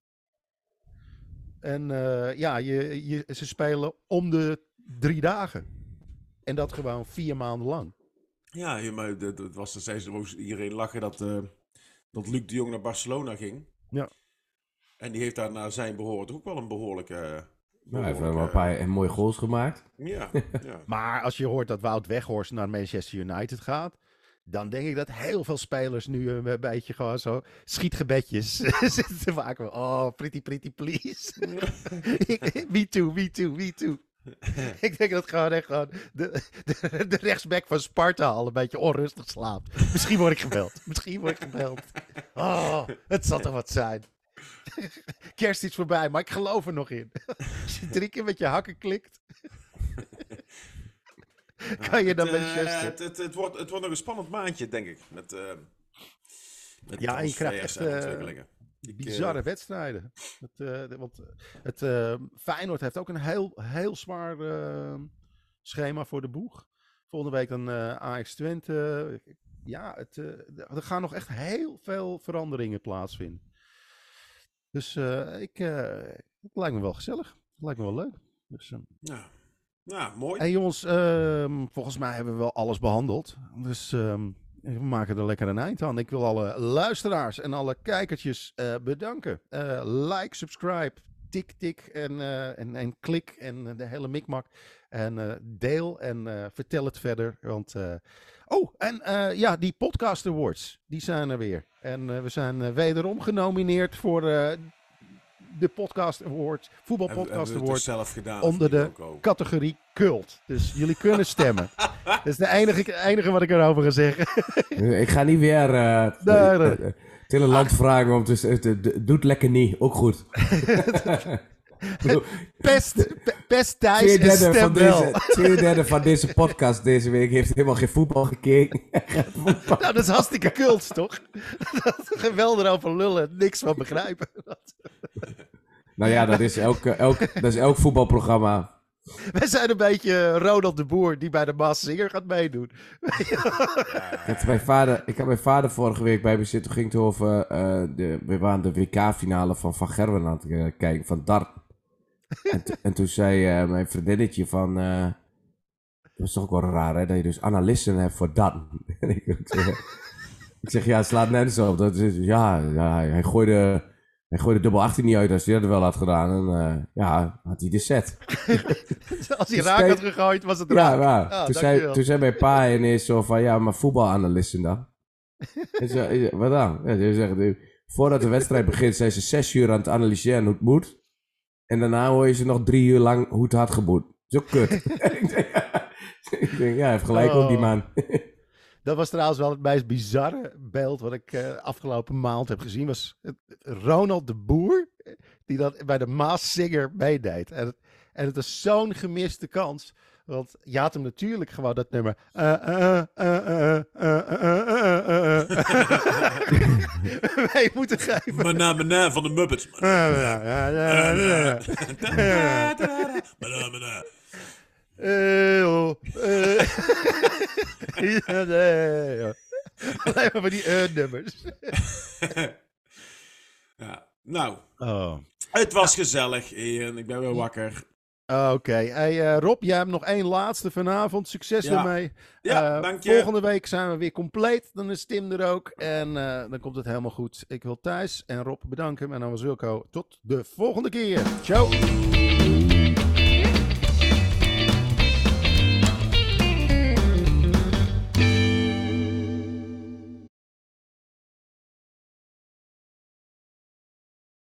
En eh, ja, je, je, ze spelen om de drie dagen. En dat gewoon vier maanden lang. Ja, maar het was, moest iedereen lachen dat, dat Luc de Jong naar Barcelona ging. Ja. En die heeft daar naar zijn behoren ook wel een behoorlijke... Nou, hij heeft wel een paar mooie goals gemaakt. Ja, ja. Maar als je hoort dat Wout Weghorst naar Manchester United gaat, dan denk ik dat heel veel spelers nu een beetje gewoon zo schietgebedjes zitten te maken. Oh, pretty, pretty, please. me too, me too, me too. ik denk dat gewoon echt gewoon de, de, de rechtsback van Sparta al een beetje onrustig slaapt. Misschien word ik gebeld. Misschien word ik gebeld. Oh, het zal toch wat zijn. Kerst is voorbij, maar ik geloof er nog in. Als je drie keer met je hakken klikt, kan je dan Het, eh, het, het, het, wordt, het wordt nog een spannend maandje, denk ik. Met, eh met Ja, en je krijgt echt, en eh. Ik, eh, Bizarre wedstrijden. Het, eh, want het eh, Feyenoord heeft ook een heel, heel zwaar eh, schema voor de boeg. Volgende week dan eh Ajax Twente. Ja, het, eh, er gaan nog echt heel veel veranderingen plaatsvinden. Dus eh, ik, eh, het lijkt me wel gezellig. Het lijkt me wel leuk. Dus, eh, Ja. Nou, mooi. Hey jongens, ehm, volgens mij hebben we wel alles behandeld. Dus ehm, we maken er lekker een eind aan. Ik wil alle luisteraars en alle kijkertjes eh, bedanken. Eh, like, subscribe, tik, tik en, eh, en, en klik en de hele mikmak. En deel en vertel het verder. Want, oh, en ja, die podcast awards, die zijn er weer. En we zijn wederom genomineerd voor de podcast award, voetbal Hebben- podcast hebben we het award zelf gedaan. onder de categorie cult. Dus jullie kunnen stemmen. Dat is de enige, enige wat ik erover ga zeggen. Ik ga niet weer Nee, nee. het hele land vragen om te zeggen, doe het lekker niet, ook goed. Pest, pe- pest Thijs Twee en derde, van deze, twee derde van deze podcast deze week heeft helemaal geen voetbal gekeken. Nou, dat is hartstikke cult, toch? Geweldig erover lullen, niks van begrijpen. nou ja, dat is elk, elk, dat is elk voetbalprogramma. Wij zijn een beetje Ronald de Boer die bij de Maas Singer gaat meedoen. Ik had mijn vader, ik had mijn vader vorige week bij me zitten. Toen ging het over. eh, de, we waren de WK-finale van Van Gerwen aan het eh, kijken, van Dart. En, en toen zei eh, mijn vriendinnetje van. eh, dat is toch ook wel raar, hè? Dat je dus analisten hebt voor dat. En ik, zeg, ik zeg, ja, het slaat nergens op. Dat is, ja, ja, hij- gooide, hij gooide dubbel 18 niet uit als hij dat wel had gedaan. En eh, ja, had hij de set. Als hij Dus raak had gegooid, was het Ja, raak. ja. Ah, toen, zei, toen zei mijn pa ineens zo van, ja, maar voetbalanalisten dan? Zei, wat dan? Ja, die zegt, eh, voordat de wedstrijd begint zijn ze zes uur aan het analyseren hoe het moet. En daarna hoor je ze nog drie uur lang hoe het had geboet. Zo kut. ik denk, ja, hij heeft gelijk ook die Oh. man. Dat was trouwens wel het meest bizarre beeld wat ik eh, afgelopen maand heb gezien. Was Ronald de Boer, die dat bij de Maas Singer meedeed. En het, en het is zo'n gemiste kans. Want je had hem natuurlijk gewoon dat nummer. Wij moeten geven. Mana, mana van de Muppets. Alleen maar die nummers. ja, nou. Het was gezellig, Ian. Ik ben weer wakker. Oké, hey, eh, Rob, jij hebt nog één laatste vanavond. Succes Ja. ermee. Ja, Eh, dank je. Volgende week zijn we weer compleet. Dan is Tim er ook. En eh, dan komt het helemaal goed. Ik wil Thijs en Rob bedanken. Mijn naam is Wilco. Tot de volgende keer. Ciao.